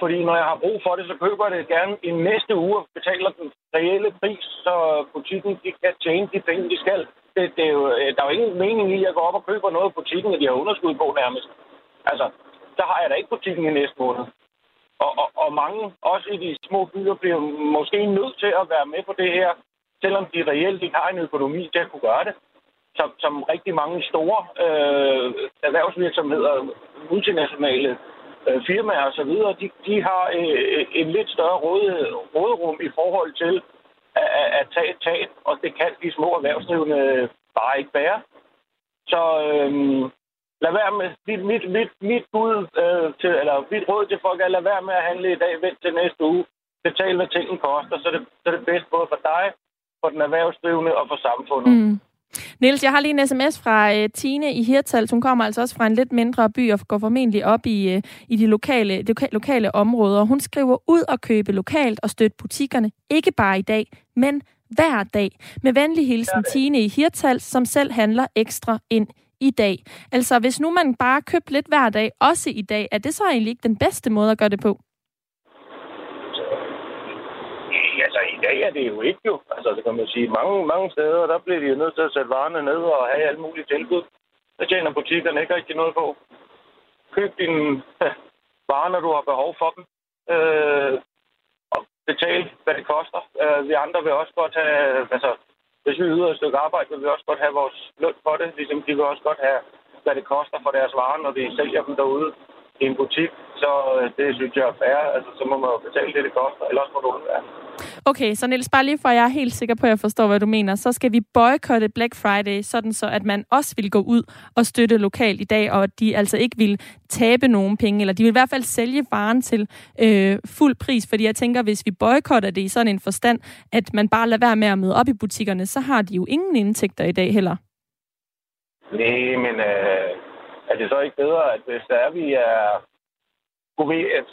Fordi når jeg har brug for det, så køber jeg det gerne i næste uge og betaler den reelle pris, så butikken de kan tjene de penge, de skal. Det, det er jo, øh, der er jo ingen mening i, at jeg går op og køber noget i butikken, og de har underskud på nærmest. Altså, så har jeg da ikke butikken i næste måned. Og, og, og mange, også i de små byer, bliver måske nødt til at være med på det her, selvom de reelt ikke har en økonomi til at kunne gøre det. Som, som rigtig mange store øh, erhvervsvirksomheder, multinationale øh, firmaer osv., de, de har øh, en lidt større råd, rådrum i forhold til at, at tage et tab, og det kan de små erhvervsdrivende bare ikke bære. Så øh, lad være med, mit, mit, mit, mit bud øh, til, eller mit råd til folk er, lad være med at handle i dag, vent til næste uge, betal hvad tingene koster, så det, så det er bedst både for dig, for den erhvervsdrivende og for samfundet. Mm. Niels, jeg har lige en sms fra uh, Tine i Hirtals. Hun kommer altså også fra en lidt mindre by og går formentlig op i, uh, i de lokale, de loka- lokale områder. Hun skriver ud og købe lokalt og støtte butikkerne, ikke bare i dag, men hver dag. Med venlig hilsen Tine i Hirtals, som selv handler ekstra ind i dag. Altså, hvis nu man bare købte lidt hver dag, også i dag, er det så egentlig ikke den bedste måde at gøre det på? Altså, i dag er det jo ikke jo. Altså, det kan man sige. Mange, mange steder, der bliver de jo nødt til at sætte varerne ned og have alle mulige tilbud. Der tjener butikkerne ikke rigtig noget på. Køb dine varer, når du har behov for dem. Øh, og betal, hvad det koster. Øh, vi andre vil også godt have... Altså, hvis vi yder et stykke arbejde, vil vi også godt have vores løn for det. Ligesom de vil også godt have, hvad det koster for deres varer, når de sælger dem derude i en butik. Så øh, det synes jeg er fair. Altså, så må man jo betale det, det koster. Ellers må du undvære. Okay, så Niels, bare lige for at jeg er helt sikker på, at jeg forstår, hvad du mener, så skal vi boykotte Black Friday, sådan så at man også vil gå ud og støtte lokalt i dag, og at de altså ikke vil tabe nogen penge, eller de vil i hvert fald sælge varen til øh, fuld pris, fordi jeg tænker, hvis vi boykotter det i sådan en forstand, at man bare lader være med at møde op i butikkerne, så har de jo ingen indtægter i dag heller. Nej, men øh, er det så ikke bedre, at hvis der er, vi er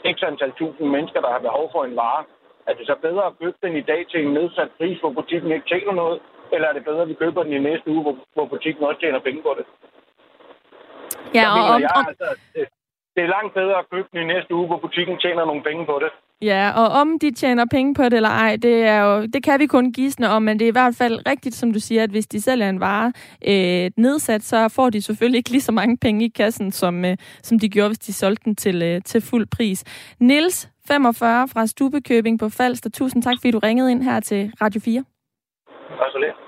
et antal tusind mennesker, der har behov for en vare, er det så bedre at købe den i dag til en nedsat pris, hvor butikken ikke tjener noget? Eller er det bedre, at vi køber den i næste uge, hvor, hvor butikken også tjener penge på det? Ja, og, om, jeg, altså, det, er langt bedre at købe den i næste uge, hvor butikken tjener nogle penge på det. Ja, og om de tjener penge på det eller ej, det, er jo, det kan vi kun gisne om, men det er i hvert fald rigtigt, som du siger, at hvis de sælger en vare øh, nedsat, så får de selvfølgelig ikke lige så mange penge i kassen, som, øh, som de gjorde, hvis de solgte den til, øh, til fuld pris. Nils 45 fra Stubekøbing på Falster. Tusind tak, fordi du ringede ind her til Radio 4. Tak så lidt.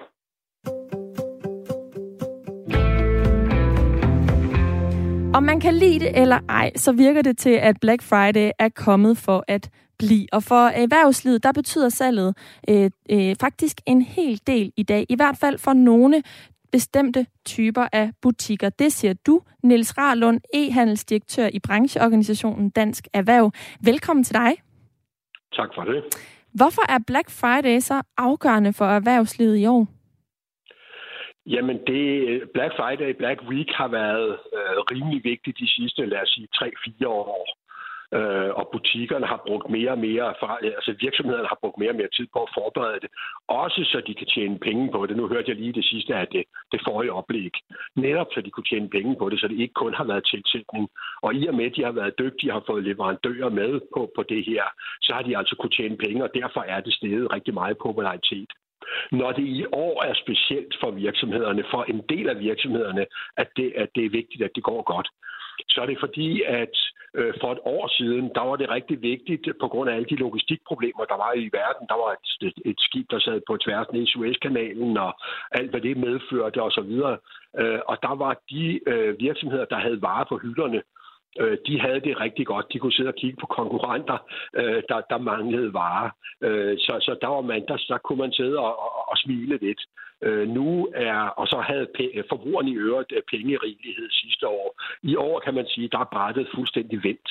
Om man kan lide det eller ej, så virker det til, at Black Friday er kommet for at blive. Og for erhvervslivet, der betyder salget øh, øh, faktisk en hel del i dag. I hvert fald for nogle bestemte typer af butikker. Det siger du, Niels Rarlund, e-handelsdirektør i brancheorganisationen Dansk Erhverv. Velkommen til dig. Tak for det. Hvorfor er Black Friday så afgørende for erhvervslivet i år? Jamen, det, øh, Black Friday, Black Week har været øh, rimelig vigtigt de sidste, lad os sige, 3-4 år. Øh, og butikkerne har brugt mere og mere, øh, altså virksomhederne har brugt mere og mere tid på at forberede det, også så de kan tjene penge på det. Nu hørte jeg lige det sidste af det, det forrige oplæg. Netop så de kunne tjene penge på det, så det ikke kun har været tilsætning. Og i og med, at de har været dygtige og har fået leverandører med på, på det her, så har de altså kunne tjene penge, og derfor er det steget rigtig meget popularitet. Når det i år er specielt for virksomhederne, for en del af virksomhederne, at det, at det er vigtigt, at det går godt, så er det fordi, at øh, for et år siden, der var det rigtig vigtigt på grund af alle de logistikproblemer, der var i verden. Der var et, et skib, der sad på tværs ned i Suezkanalen, og alt, hvad det medførte osv. Øh, og der var de øh, virksomheder, der havde varer på hylderne, øh, de havde det rigtig godt. De kunne sidde og kigge på konkurrenter, øh, der, der manglede varer. Øh, så, så der var man, der, der kunne man sidde og, og, og smile lidt. Øh, nu er, og så havde øh, forbrugerne i øvrigt øh, penge i rigelighed sidste år. I år kan man sige, der er brættet fuldstændig vendt.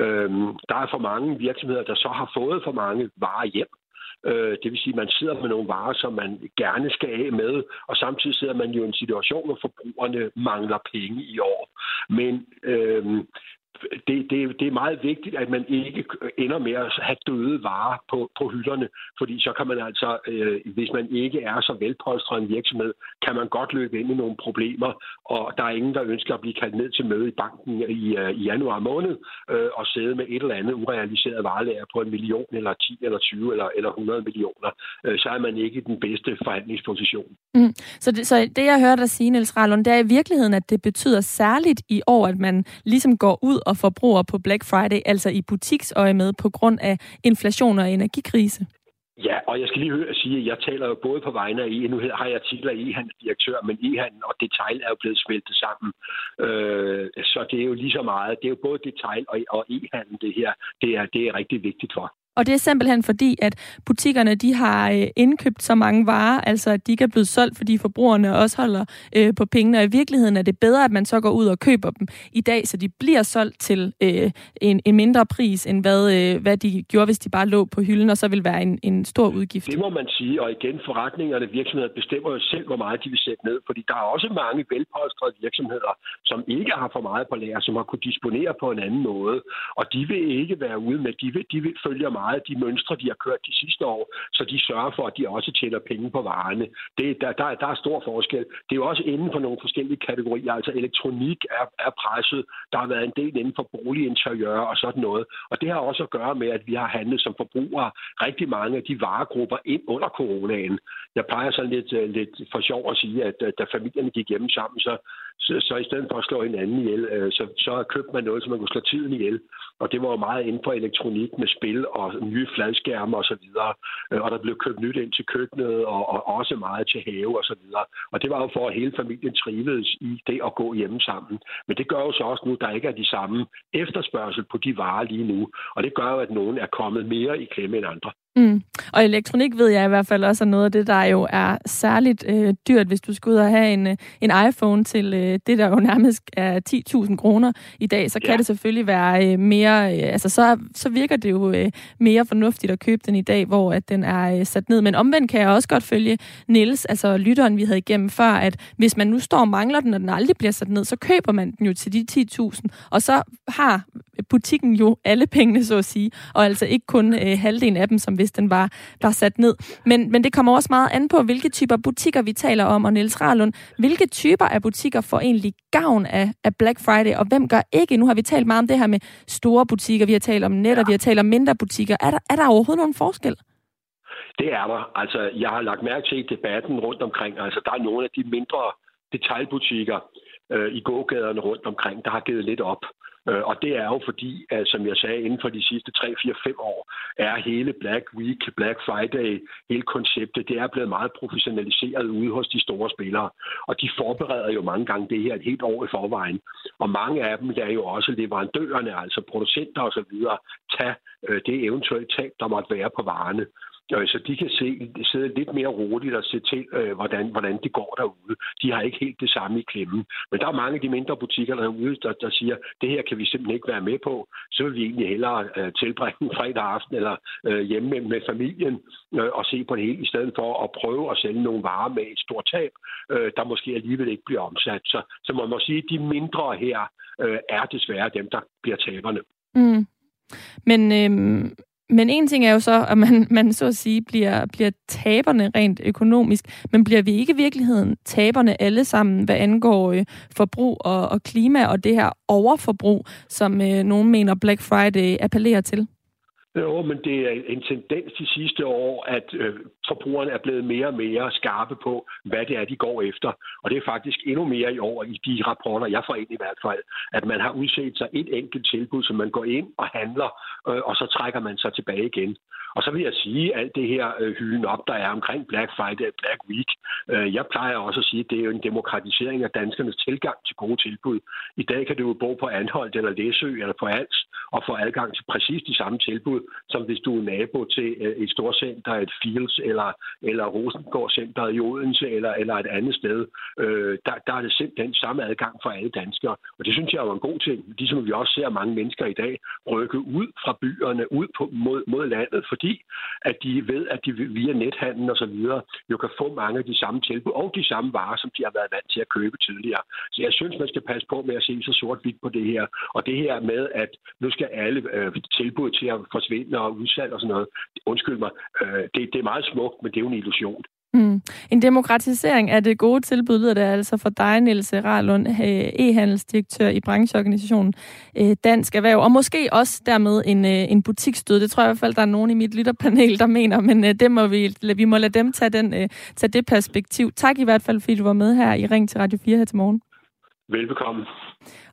Øh, der er for mange virksomheder, der så har fået for mange varer hjem. Øh, det vil sige, at man sidder med nogle varer, som man gerne skal af med, og samtidig sidder man jo i en situation, hvor forbrugerne mangler penge i år. Men øh, det, det, det er meget vigtigt, at man ikke ender med at have døde varer på, på hylderne, fordi så kan man altså, øh, hvis man ikke er så velpolstret en virksomhed, kan man godt løbe ind i nogle problemer, og der er ingen, der ønsker at blive kaldt ned til møde i banken i, øh, i januar måned øh, og sidde med et eller andet urealiseret varelager på en million, eller 10, eller 20, eller, eller 100 millioner. Øh, så er man ikke i den bedste forhandlingsposition. Mm. Så, det, så det, jeg hører dig sige, Niels Rallund, det er i virkeligheden, at det betyder særligt i år, at man ligesom går ud og forbrugere på Black Friday, altså i butiksøje med, på grund af inflation og energikrise? Ja, og jeg skal lige høre at sige, at jeg taler jo både på vegne af E. Nu har jeg titler e direktør, men e-handel og detail er jo blevet smeltet sammen. Øh, så det er jo lige så meget. Det er jo både detail og, og e-handel, det her. Det er, det er rigtig vigtigt for. Og det er simpelthen fordi, at butikkerne de har øh, indkøbt så mange varer, altså at de ikke er blevet solgt, fordi forbrugerne også holder øh, på pengene. Og i virkeligheden er det bedre, at man så går ud og køber dem i dag, så de bliver solgt til øh, en, en mindre pris, end hvad, øh, hvad de gjorde, hvis de bare lå på hylden, og så vil være en, en stor udgift. Det må man sige, og igen, forretningerne, virksomheder bestemmer jo selv, hvor meget de vil sætte ned, fordi der er også mange velpolstrede virksomheder, som ikke har for meget på lager, som har kunne disponere på en anden måde, og de vil ikke være ude med, de vil, de vil følge meget de mønstre, de har kørt de sidste år, så de sørger for, at de også tjener penge på varerne. Det, der, der, der er stor forskel. Det er jo også inden for nogle forskellige kategorier. Altså elektronik er, er presset. Der har været en del inden for boliginteriør og sådan noget. Og det har også at gøre med, at vi har handlet som forbrugere rigtig mange af de varegrupper ind under coronaen. Jeg plejer sådan lidt, øh, lidt for sjov at sige, at øh, da familierne gik hjemme sammen, så, så, så i stedet for at slå hinanden ihjel, øh, så, så købte man noget, så man kunne slå tiden ihjel. Og det var jo meget inden for elektronik med spil og nye fladskærme osv. Og, videre. Øh, og der blev købt nyt ind til køkkenet og, og også meget til have og så videre. Og det var jo for, at hele familien trivedes i det at gå hjemme sammen. Men det gør jo så også nu, der ikke er de samme efterspørgsel på de varer lige nu. Og det gør jo, at nogen er kommet mere i klemme end andre. Mm. Og elektronik ved jeg i hvert fald også er noget af det, der jo er særligt øh, dyrt, hvis du skal ud og have en, øh, en iPhone til øh, det, der jo nærmest er 10.000 kroner i dag, så kan ja. det selvfølgelig være øh, mere, øh, altså så, så virker det jo øh, mere fornuftigt at købe den i dag, hvor at den er øh, sat ned. Men omvendt kan jeg også godt følge Niels, altså lytteren, vi havde igennem før, at hvis man nu står og mangler den, og den aldrig bliver sat ned, så køber man den jo til de 10.000, og så har butikken jo alle pengene, så at sige, og altså ikke kun øh, halvdelen af dem, som hvis den var, var sat ned. Men, men det kommer også meget an på, hvilke typer butikker vi taler om, og Niels Rahlund, hvilke typer af butikker får egentlig gavn af, af Black Friday, og hvem gør ikke? Nu har vi talt meget om det her med store butikker, vi har talt om netter, og vi har talt om mindre butikker. Er der, er der overhovedet nogen forskel? Det er der. Altså, jeg har lagt mærke til i debatten rundt omkring. Altså, der er nogle af de mindre detaljbutikker øh, i gågaderne rundt omkring, der har givet lidt op. Øh, og det er jo fordi, at, som jeg sagde, inden for de sidste 3, 4, 5 år, er hele Black Week, Black Friday, hele konceptet, det er blevet meget professionaliseret ude hos de store spillere. Og de forbereder jo mange gange det her et helt år i forvejen. Og mange af dem er jo også leverandørerne, altså producenter osv., tage øh, det eventuelle tab, der måtte være på varerne så de kan se, sidde lidt mere roligt og se til, øh, hvordan, hvordan det går derude. De har ikke helt det samme i klemmen. Men der er mange af de mindre butikker derude, der, der siger, det her kan vi simpelthen ikke være med på. Så vil vi egentlig hellere øh, tilbringe en fredag aften eller øh, hjemme med, med familien øh, og se på det hele, i stedet for at prøve at sælge nogle varer med et stort tab, øh, der måske alligevel ikke bliver omsat. Så, så man må sige, at de mindre her øh, er desværre dem, der bliver taberne. Mm. Men, øhm, men en ting er jo så, at man, man så at sige bliver, bliver taberne rent økonomisk, men bliver vi ikke i virkeligheden taberne alle sammen, hvad angår øh, forbrug og, og klima og det her overforbrug, som øh, nogen mener Black Friday appellerer til? Jo, men det er en tendens de sidste år, at øh, forbrugerne er blevet mere og mere skarpe på, hvad det er, de går efter. Og det er faktisk endnu mere i år i de rapporter, jeg får ind i hvert fald, at man har udset sig et enkelt tilbud, som man går ind og handler, øh, og så trækker man sig tilbage igen. Og så vil jeg sige, at alt det her øh, hylden op, der er omkring Black Friday og Black Week, øh, jeg plejer også at sige, at det er jo en demokratisering af danskernes tilgang til gode tilbud. I dag kan du jo bo på Anholdt eller Læsø eller på Als og få adgang til præcis de samme tilbud, som hvis du er nabo til øh, et storcenter, et Fields eller, eller Rosengård Center i Odense eller, eller et andet sted. Øh, der, der er det simpelthen samme adgang for alle danskere. Og det synes jeg er en god ting, ligesom vi også ser mange mennesker i dag rykke ud fra byerne, ud på, mod, mod landet, fordi at de ved, at de via nethandel og så videre jo kan få mange af de samme tilbud og de samme varer, som de har været vant til at købe tidligere. Så jeg synes, man skal passe på med at se så sort-hvidt på det her. Og det her med, at nu skal alle øh, tilbud til at forsvinde og udsalg og sådan noget, undskyld mig, øh, det, det er meget smukt, men det er jo en illusion. Mm. En demokratisering af det gode tilbud lyder det altså for dig, Niels Rarlund, øh, e-handelsdirektør i brancheorganisationen øh, Dansk Erhverv, og måske også dermed en, øh, en butikstød. Det tror jeg i hvert fald, der er nogen i mit lytterpanel, der mener, men det må vi, vi må lade dem tage, den, tage det perspektiv. Tak i hvert fald, fordi du var med her i Ring til Radio 4 her til morgen. Velbekomme.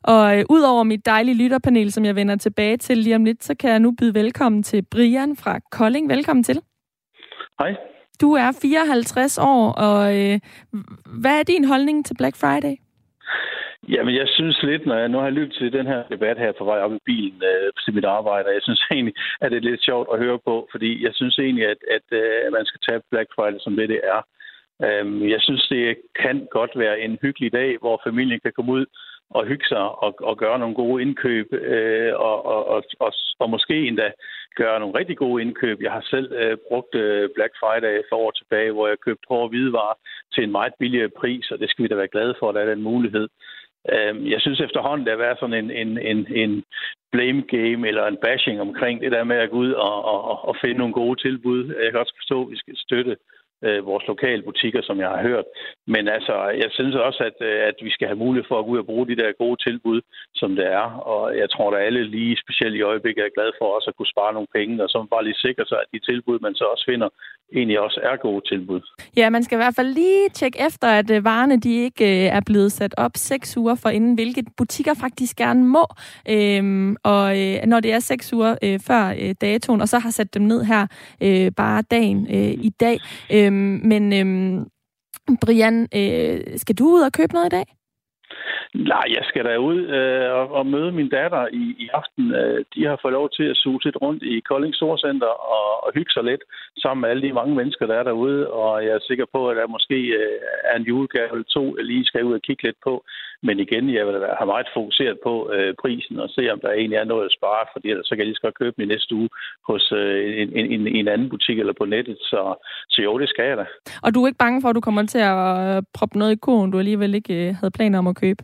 Og øh, udover mit dejlige lytterpanel, som jeg vender tilbage til lige om lidt, så kan jeg nu byde velkommen til Brian fra Kolding. Velkommen til. Hej. Du er 54 år, og øh, hvad er din holdning til Black Friday? Jamen, jeg synes lidt, når jeg nu har lyttet til den her debat her på vej op i bilen øh, til mit arbejde, jeg synes egentlig, at det er lidt sjovt at høre på, fordi jeg synes egentlig, at, at øh, man skal tage Black Friday som det, det er. Øh, jeg synes, det kan godt være en hyggelig dag, hvor familien kan komme ud og hygge sig og, og gøre nogle gode indkøb, øh, og, og, og, og, og måske endda gøre nogle rigtig gode indkøb. Jeg har selv øh, brugt øh, Black Friday for år tilbage, hvor jeg købte hårde hvidevarer til en meget billigere pris, og det skal vi da være glade for, at der er den mulighed. Øh, jeg synes efterhånden, der er været sådan en, en, en, en blame game eller en bashing omkring det der med at gå ud og, og, og finde nogle gode tilbud. Jeg kan også forstå, at vi skal støtte øh, Øh, vores lokale butikker, som jeg har hørt. Men altså, jeg synes også, at, øh, at vi skal have mulighed for at gå ud og bruge de der gode tilbud, som det er. Og jeg tror, at alle lige, specielt i øjeblikket, er glade for også at kunne spare nogle penge, og så bare lige sikre sig, at de tilbud, man så også finder, egentlig også er gode tilbud. Ja, man skal i hvert fald lige tjekke efter, at øh, varerne de ikke øh, er blevet sat op seks uger for inden, hvilket butikker faktisk gerne må. Øhm, og øh, når det er seks uger øh, før øh, datoen, og så har sat dem ned her øh, bare dagen øh, i dag. Øh, Øhm, men øhm, Brian, øh, skal du ud og købe noget i dag? Nej, jeg skal da ud øh, og, og møde min datter i, i aften. Øh, de har fået lov til at suge lidt rundt i Kolding Storcenter og, og hygge sig lidt sammen med alle de mange mennesker, der er derude. Og jeg er sikker på, at der måske øh, er en julegave eller to, jeg lige skal ud og kigge lidt på. Men igen, jeg vil have meget fokuseret på øh, prisen og se, om der egentlig er noget at spare, fordi ellers så kan jeg lige så godt købe den i næste uge hos øh, en, en, en anden butik eller på nettet. Så, så jo, det skal jeg da. Og du er ikke bange for, at du kommer til at øh, proppe noget i kurven, du alligevel ikke øh, havde planer om at købe?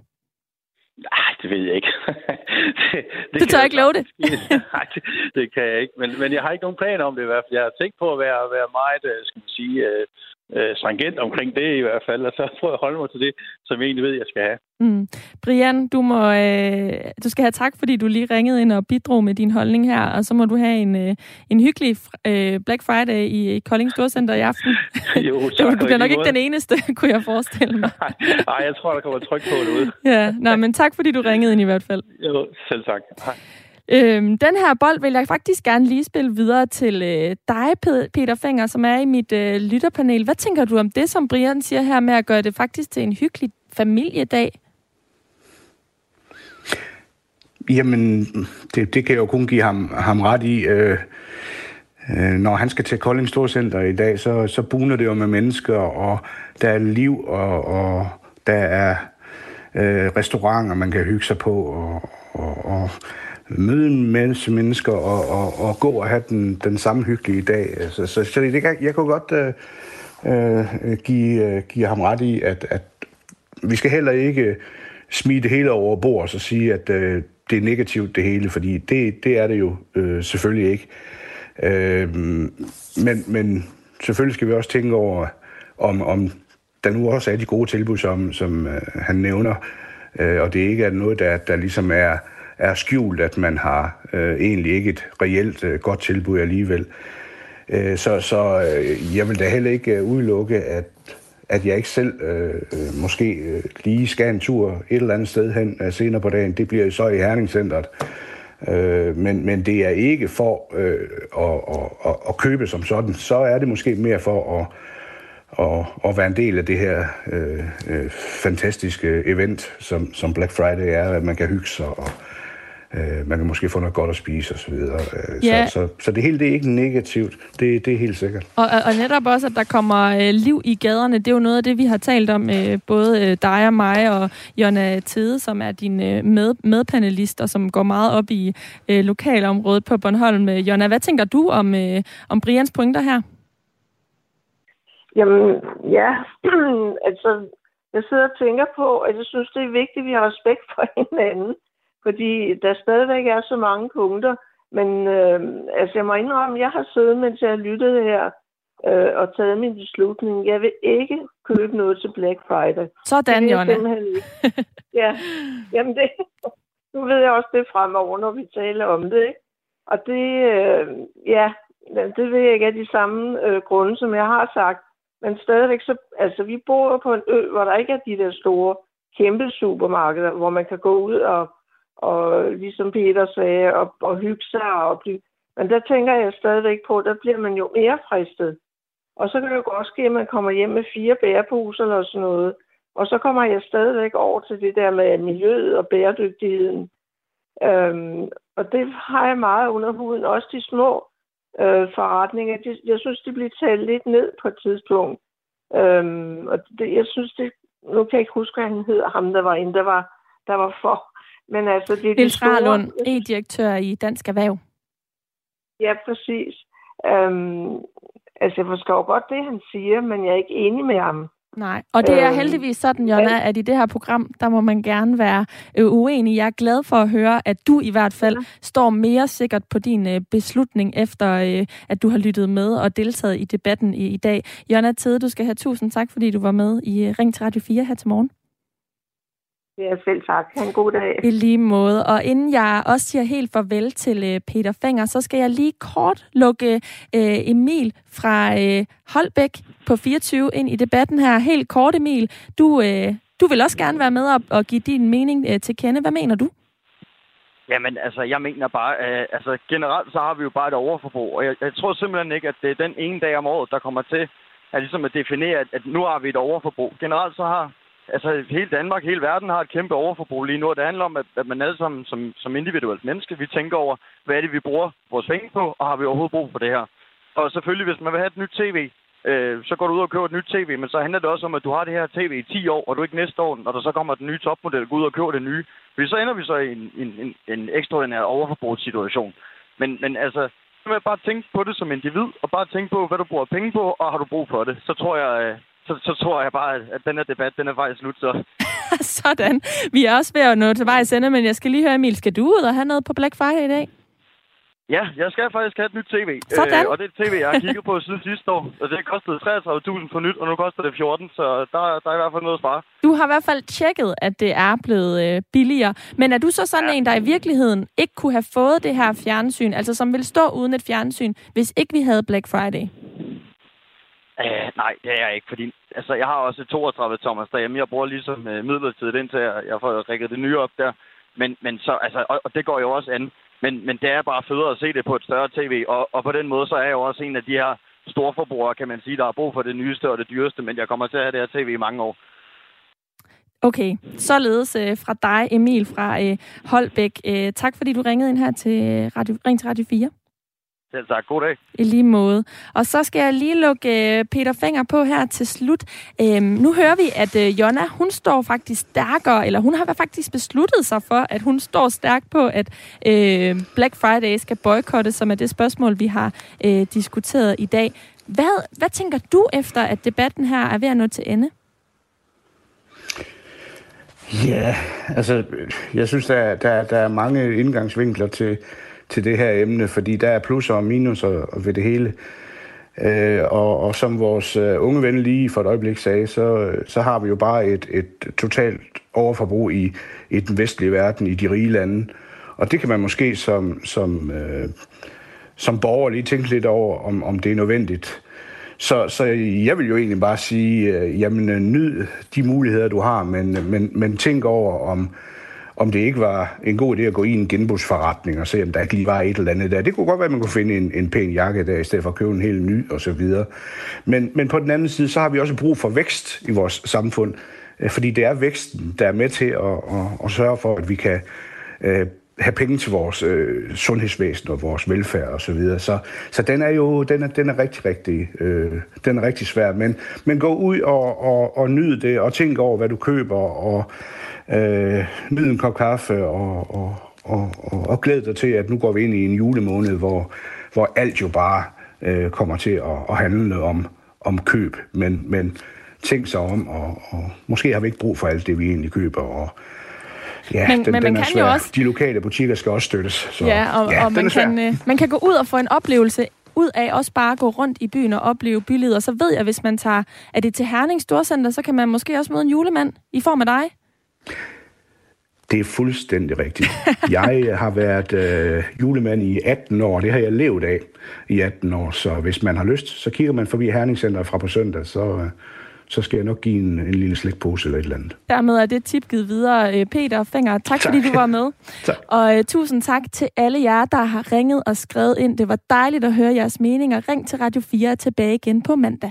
Nej, det ved jeg ikke. det, det du tør ikke love det? Nej, det, det kan jeg ikke. Men, men jeg har ikke nogen planer om det i hvert fald. Jeg har tænkt på at være, være meget, øh, skal man sige, øh, stringent omkring det i hvert fald, og så prøver jeg at holde mig til det, som jeg egentlig ved, jeg skal have. Mm. Brian, du, må, øh, du skal have tak, fordi du lige ringede ind og bidrog med din holdning her, og så må du have en, øh, en hyggelig øh, Black Friday i Kolding Storcenter i aften. jo, tak, du, bliver nok ikke måde. den eneste, kunne jeg forestille mig. Nej, jeg tror, der kommer tryk på det ud. ja, nej, men tak, fordi du ringede ind i hvert fald. Jo, selv tak. Hej. Øhm, den her bold vil jeg faktisk gerne lige spille videre til øh, dig, Peter Fenger, som er i mit øh, lytterpanel. Hvad tænker du om det, som Brian siger her med at gøre det faktisk til en hyggelig familiedag? Jamen, det, det kan jeg jo kun give ham, ham ret i. Øh, øh, når han skal til Kolding Storcenter i dag, så, så buner det jo med mennesker, og der er liv, og, og der er øh, restauranter, man kan hygge sig på, og, og, og møde en masse mennesker og, og, og gå og have den, den samme hyggelige dag. Så, så, så det, jeg, jeg kunne godt øh, øh give, øh, give ham ret i, at, at vi skal heller ikke smide det hele over bord og så sige, at øh, det er negativt det hele, fordi det, det er det jo øh, selvfølgelig ikke. Øh, men, men selvfølgelig skal vi også tænke over, om, om der nu også er de gode tilbud, som, som øh, han nævner, øh, og det ikke er noget, der, der ligesom er, er skjult, at man har øh, egentlig ikke et reelt øh, godt tilbud alligevel. Øh, så så øh, jeg vil da heller ikke øh, udelukke, at, at jeg ikke selv øh, øh måske øh, lige skal en tur et eller andet sted hen øh, senere på dagen. Det bliver så i Herningscenteret. Øh, men, men det er ikke for øh, at, at, at, at købe som sådan. Så er det måske mere for at og, og være en del af det her øh, øh, fantastiske event, som, som Black Friday er, at man kan hygge sig, og øh, man kan måske få noget godt at spise osv. Så, øh, ja. så, så, så det hele det er ikke negativt, det, det er helt sikkert. Og, og netop også, at der kommer øh, liv i gaderne, det er jo noget af det, vi har talt om, øh, både øh, dig og mig og Jonna Tede, som er din øh, med, medpanelist, og som går meget op i øh, lokalområdet på Bornholm. Jonna, hvad tænker du om, øh, om Brians pointer her? Jamen, ja, altså, jeg sidder og tænker på, at jeg synes, det er vigtigt, at vi har respekt for hinanden, fordi der stadigvæk er så mange punkter. Men øh, altså, jeg må indrømme, jeg har siddet, mens jeg har lyttet her, øh, og taget min beslutning. Jeg vil ikke købe noget til Black Friday. Sådan, Jonna. ja, jamen det, nu ved jeg også det fremover, når vi taler om det, ikke? Og det, øh, ja, det vil jeg ikke af de samme øh, grunde, som jeg har sagt. Men stadigvæk, så, altså vi bor på en ø, hvor der ikke er de der store, kæmpe supermarkeder, hvor man kan gå ud og, og ligesom Peter sagde, og, og hygge sig og blive... Men der tænker jeg stadigvæk på, der bliver man jo mere fristet. Og så kan det jo godt ske, at man kommer hjem med fire bæreposer eller sådan noget. Og så kommer jeg stadigvæk over til det der med miljøet og bæredygtigheden. Øhm, og det har jeg meget under huden. Også de små øh, forretninger. De, jeg synes, de bliver talt lidt ned på et tidspunkt. Øhm, og det, jeg synes, det, nu kan jeg ikke huske, hvad han hedder, ham der var inde, der var, der var for. Men altså, det er de store... e-direktør i Dansk Erhverv. Ja, præcis. Øhm, altså, jeg forstår godt det, han siger, men jeg er ikke enig med ham. Nej, og det er øhm, heldigvis sådan, Jonna, at i det her program, der må man gerne være øh, uenig. Jeg er glad for at høre, at du i hvert fald står mere sikkert på din øh, beslutning, efter øh, at du har lyttet med og deltaget i debatten i, i dag. Jonna Tede, du skal have tusind tak, fordi du var med i Ring til Radio 4 her til morgen. Ja, selv tak. Ha' en god dag. I lige måde. Og inden jeg også siger helt farvel til øh, Peter Fenger, så skal jeg lige kort lukke øh, Emil fra øh, Holbæk på 24 ind i debatten her. Helt kort, Emil. Du, du vil også gerne være med og, og give din mening til kende. Hvad mener du? Jamen, altså, jeg mener bare, øh, altså, generelt så har vi jo bare et overforbrug, og jeg, jeg tror simpelthen ikke, at det er den ene dag om året, der kommer til at, ligesom at definere, at, at nu har vi et overforbrug. Generelt så har altså hele Danmark, hele verden har et kæmpe overforbrug lige nu, og det handler om, at, at man alle sammen som, som individuelt menneske, vi tænker over, hvad er det, vi bruger vores penge på, og har vi overhovedet brug for det her? Og selvfølgelig, hvis man vil have et nyt tv, øh, så går du ud og køber et nyt tv, men så handler det også om, at du har det her tv i 10 år, og du ikke næste år, når der så kommer den nye topmodel, går ud og køber det nye. Fordi så ender vi så i en, en, en, en ekstraordinær overforbrugssituation. Men, men altså, så vil bare tænke på det som individ, og bare tænke på, hvad du bruger penge på, og har du brug for det. Så tror jeg, øh, så, så tror jeg bare, at den her debat, den er faktisk slut så. Sådan. Vi er også ved at nå til vej sende, men jeg skal lige høre, Emil, skal du ud og have noget på Black Friday i dag? Ja, jeg skal faktisk have et nyt tv. Sådan. Øh, og det er et tv, jeg har kigget på siden sidste år. Og det kostede 33.000 for nyt, og nu koster det 14, så der, der er i hvert fald noget at spare. Du har i hvert fald tjekket, at det er blevet øh, billigere. Men er du så sådan ja. en, der i virkeligheden ikke kunne have fået det her fjernsyn, altså som vil stå uden et fjernsyn, hvis ikke vi havde Black Friday? Uh, nej, det er jeg ikke, fordi altså, jeg har også 32 Thomas derhjemme. Jeg bruger ligesom uh, midlertidigt indtil jeg, jeg får rækket det nye op der. Men, men så, altså, og, og det går jo også an. Men, men det er bare federe at se det på et større tv, og, og på den måde så er jeg jo også en af de her storforbrugere, kan man sige, der har brug for det nyeste og det dyreste, men jeg kommer til at have det her tv i mange år. Okay, således øh, fra dig, Emil fra øh, Holbæk. Øh, tak fordi du ringede ind her til øh, Radio, Ring til Radio 4. Selv tak. God dag. I lige måde. Og så skal jeg lige lukke øh, Peter Fenger på her til slut. Øhm, nu hører vi, at øh, Jonna, hun står faktisk stærkere, eller hun har faktisk besluttet sig for, at hun står stærkt på, at øh, Black Friday skal boykottes, som er det spørgsmål, vi har øh, diskuteret i dag. Hvad, hvad tænker du efter, at debatten her er ved at nå til ende? Ja, altså, jeg synes, der, der, der er mange indgangsvinkler til, til det her emne, fordi der er plusser og minuser ved det hele. Øh, og, og som vores øh, unge ven lige for et øjeblik sagde, så, øh, så har vi jo bare et, et totalt overforbrug i, i den vestlige verden, i de rige lande. Og det kan man måske som, som, øh, som borger lige tænke lidt over, om, om det er nødvendigt. Så, så jeg vil jo egentlig bare sige, øh, jamen nyd de muligheder, du har, men, men, men tænk over, om, om det ikke var en god idé at gå i en genbrugsforretning og se, om der ikke lige var et eller andet der. Det kunne godt være, at man kunne finde en, en pæn jakke der, i stedet for at købe en helt ny og så videre. Men, men på den anden side, så har vi også brug for vækst i vores samfund, øh, fordi det er væksten, der er med til at, at, at sørge for, at vi kan øh, have penge til vores øh, sundhedsvæsen og vores velfærd og så videre. Så, så den er jo den er, den er rigtig, rigtig, øh, den er rigtig svær. Men, men gå ud og, og, og nyd det, og tænk over, hvad du køber, og øh, nyd en kop kaffe, og, og, og, og, og glæd dig til, at nu går vi ind i en julemåned, hvor, hvor alt jo bare øh, kommer til at, at handle om, om køb. Men, men tænk sig om, og, og måske har vi ikke brug for alt det, vi egentlig køber, og Ja, men, den, men man den er kan svær. jo også... De lokale butikker skal også støttes. Så, ja, og, ja, og man, kan, øh, man kan gå ud og få en oplevelse ud af også bare at gå rundt i byen og opleve bylivet. Og så ved jeg, hvis man tager, er det til Herning Storcenter, så kan man måske også møde en julemand i form af dig. Det er fuldstændig rigtigt. Jeg har været øh, julemand i 18 år. Det har jeg levet af i 18 år. Så hvis man har lyst, så kigger man forbi Herningscenter fra på søndag, så, øh, så skal jeg nok give en, en lille slægtpose eller et eller andet. Dermed er det tip givet videre. Øh, Peter Fenger, tak, tak. fordi du var med. tak. Og uh, tusind tak til alle jer, der har ringet og skrevet ind. Det var dejligt at høre jeres meninger. Ring til Radio 4 tilbage igen på mandag.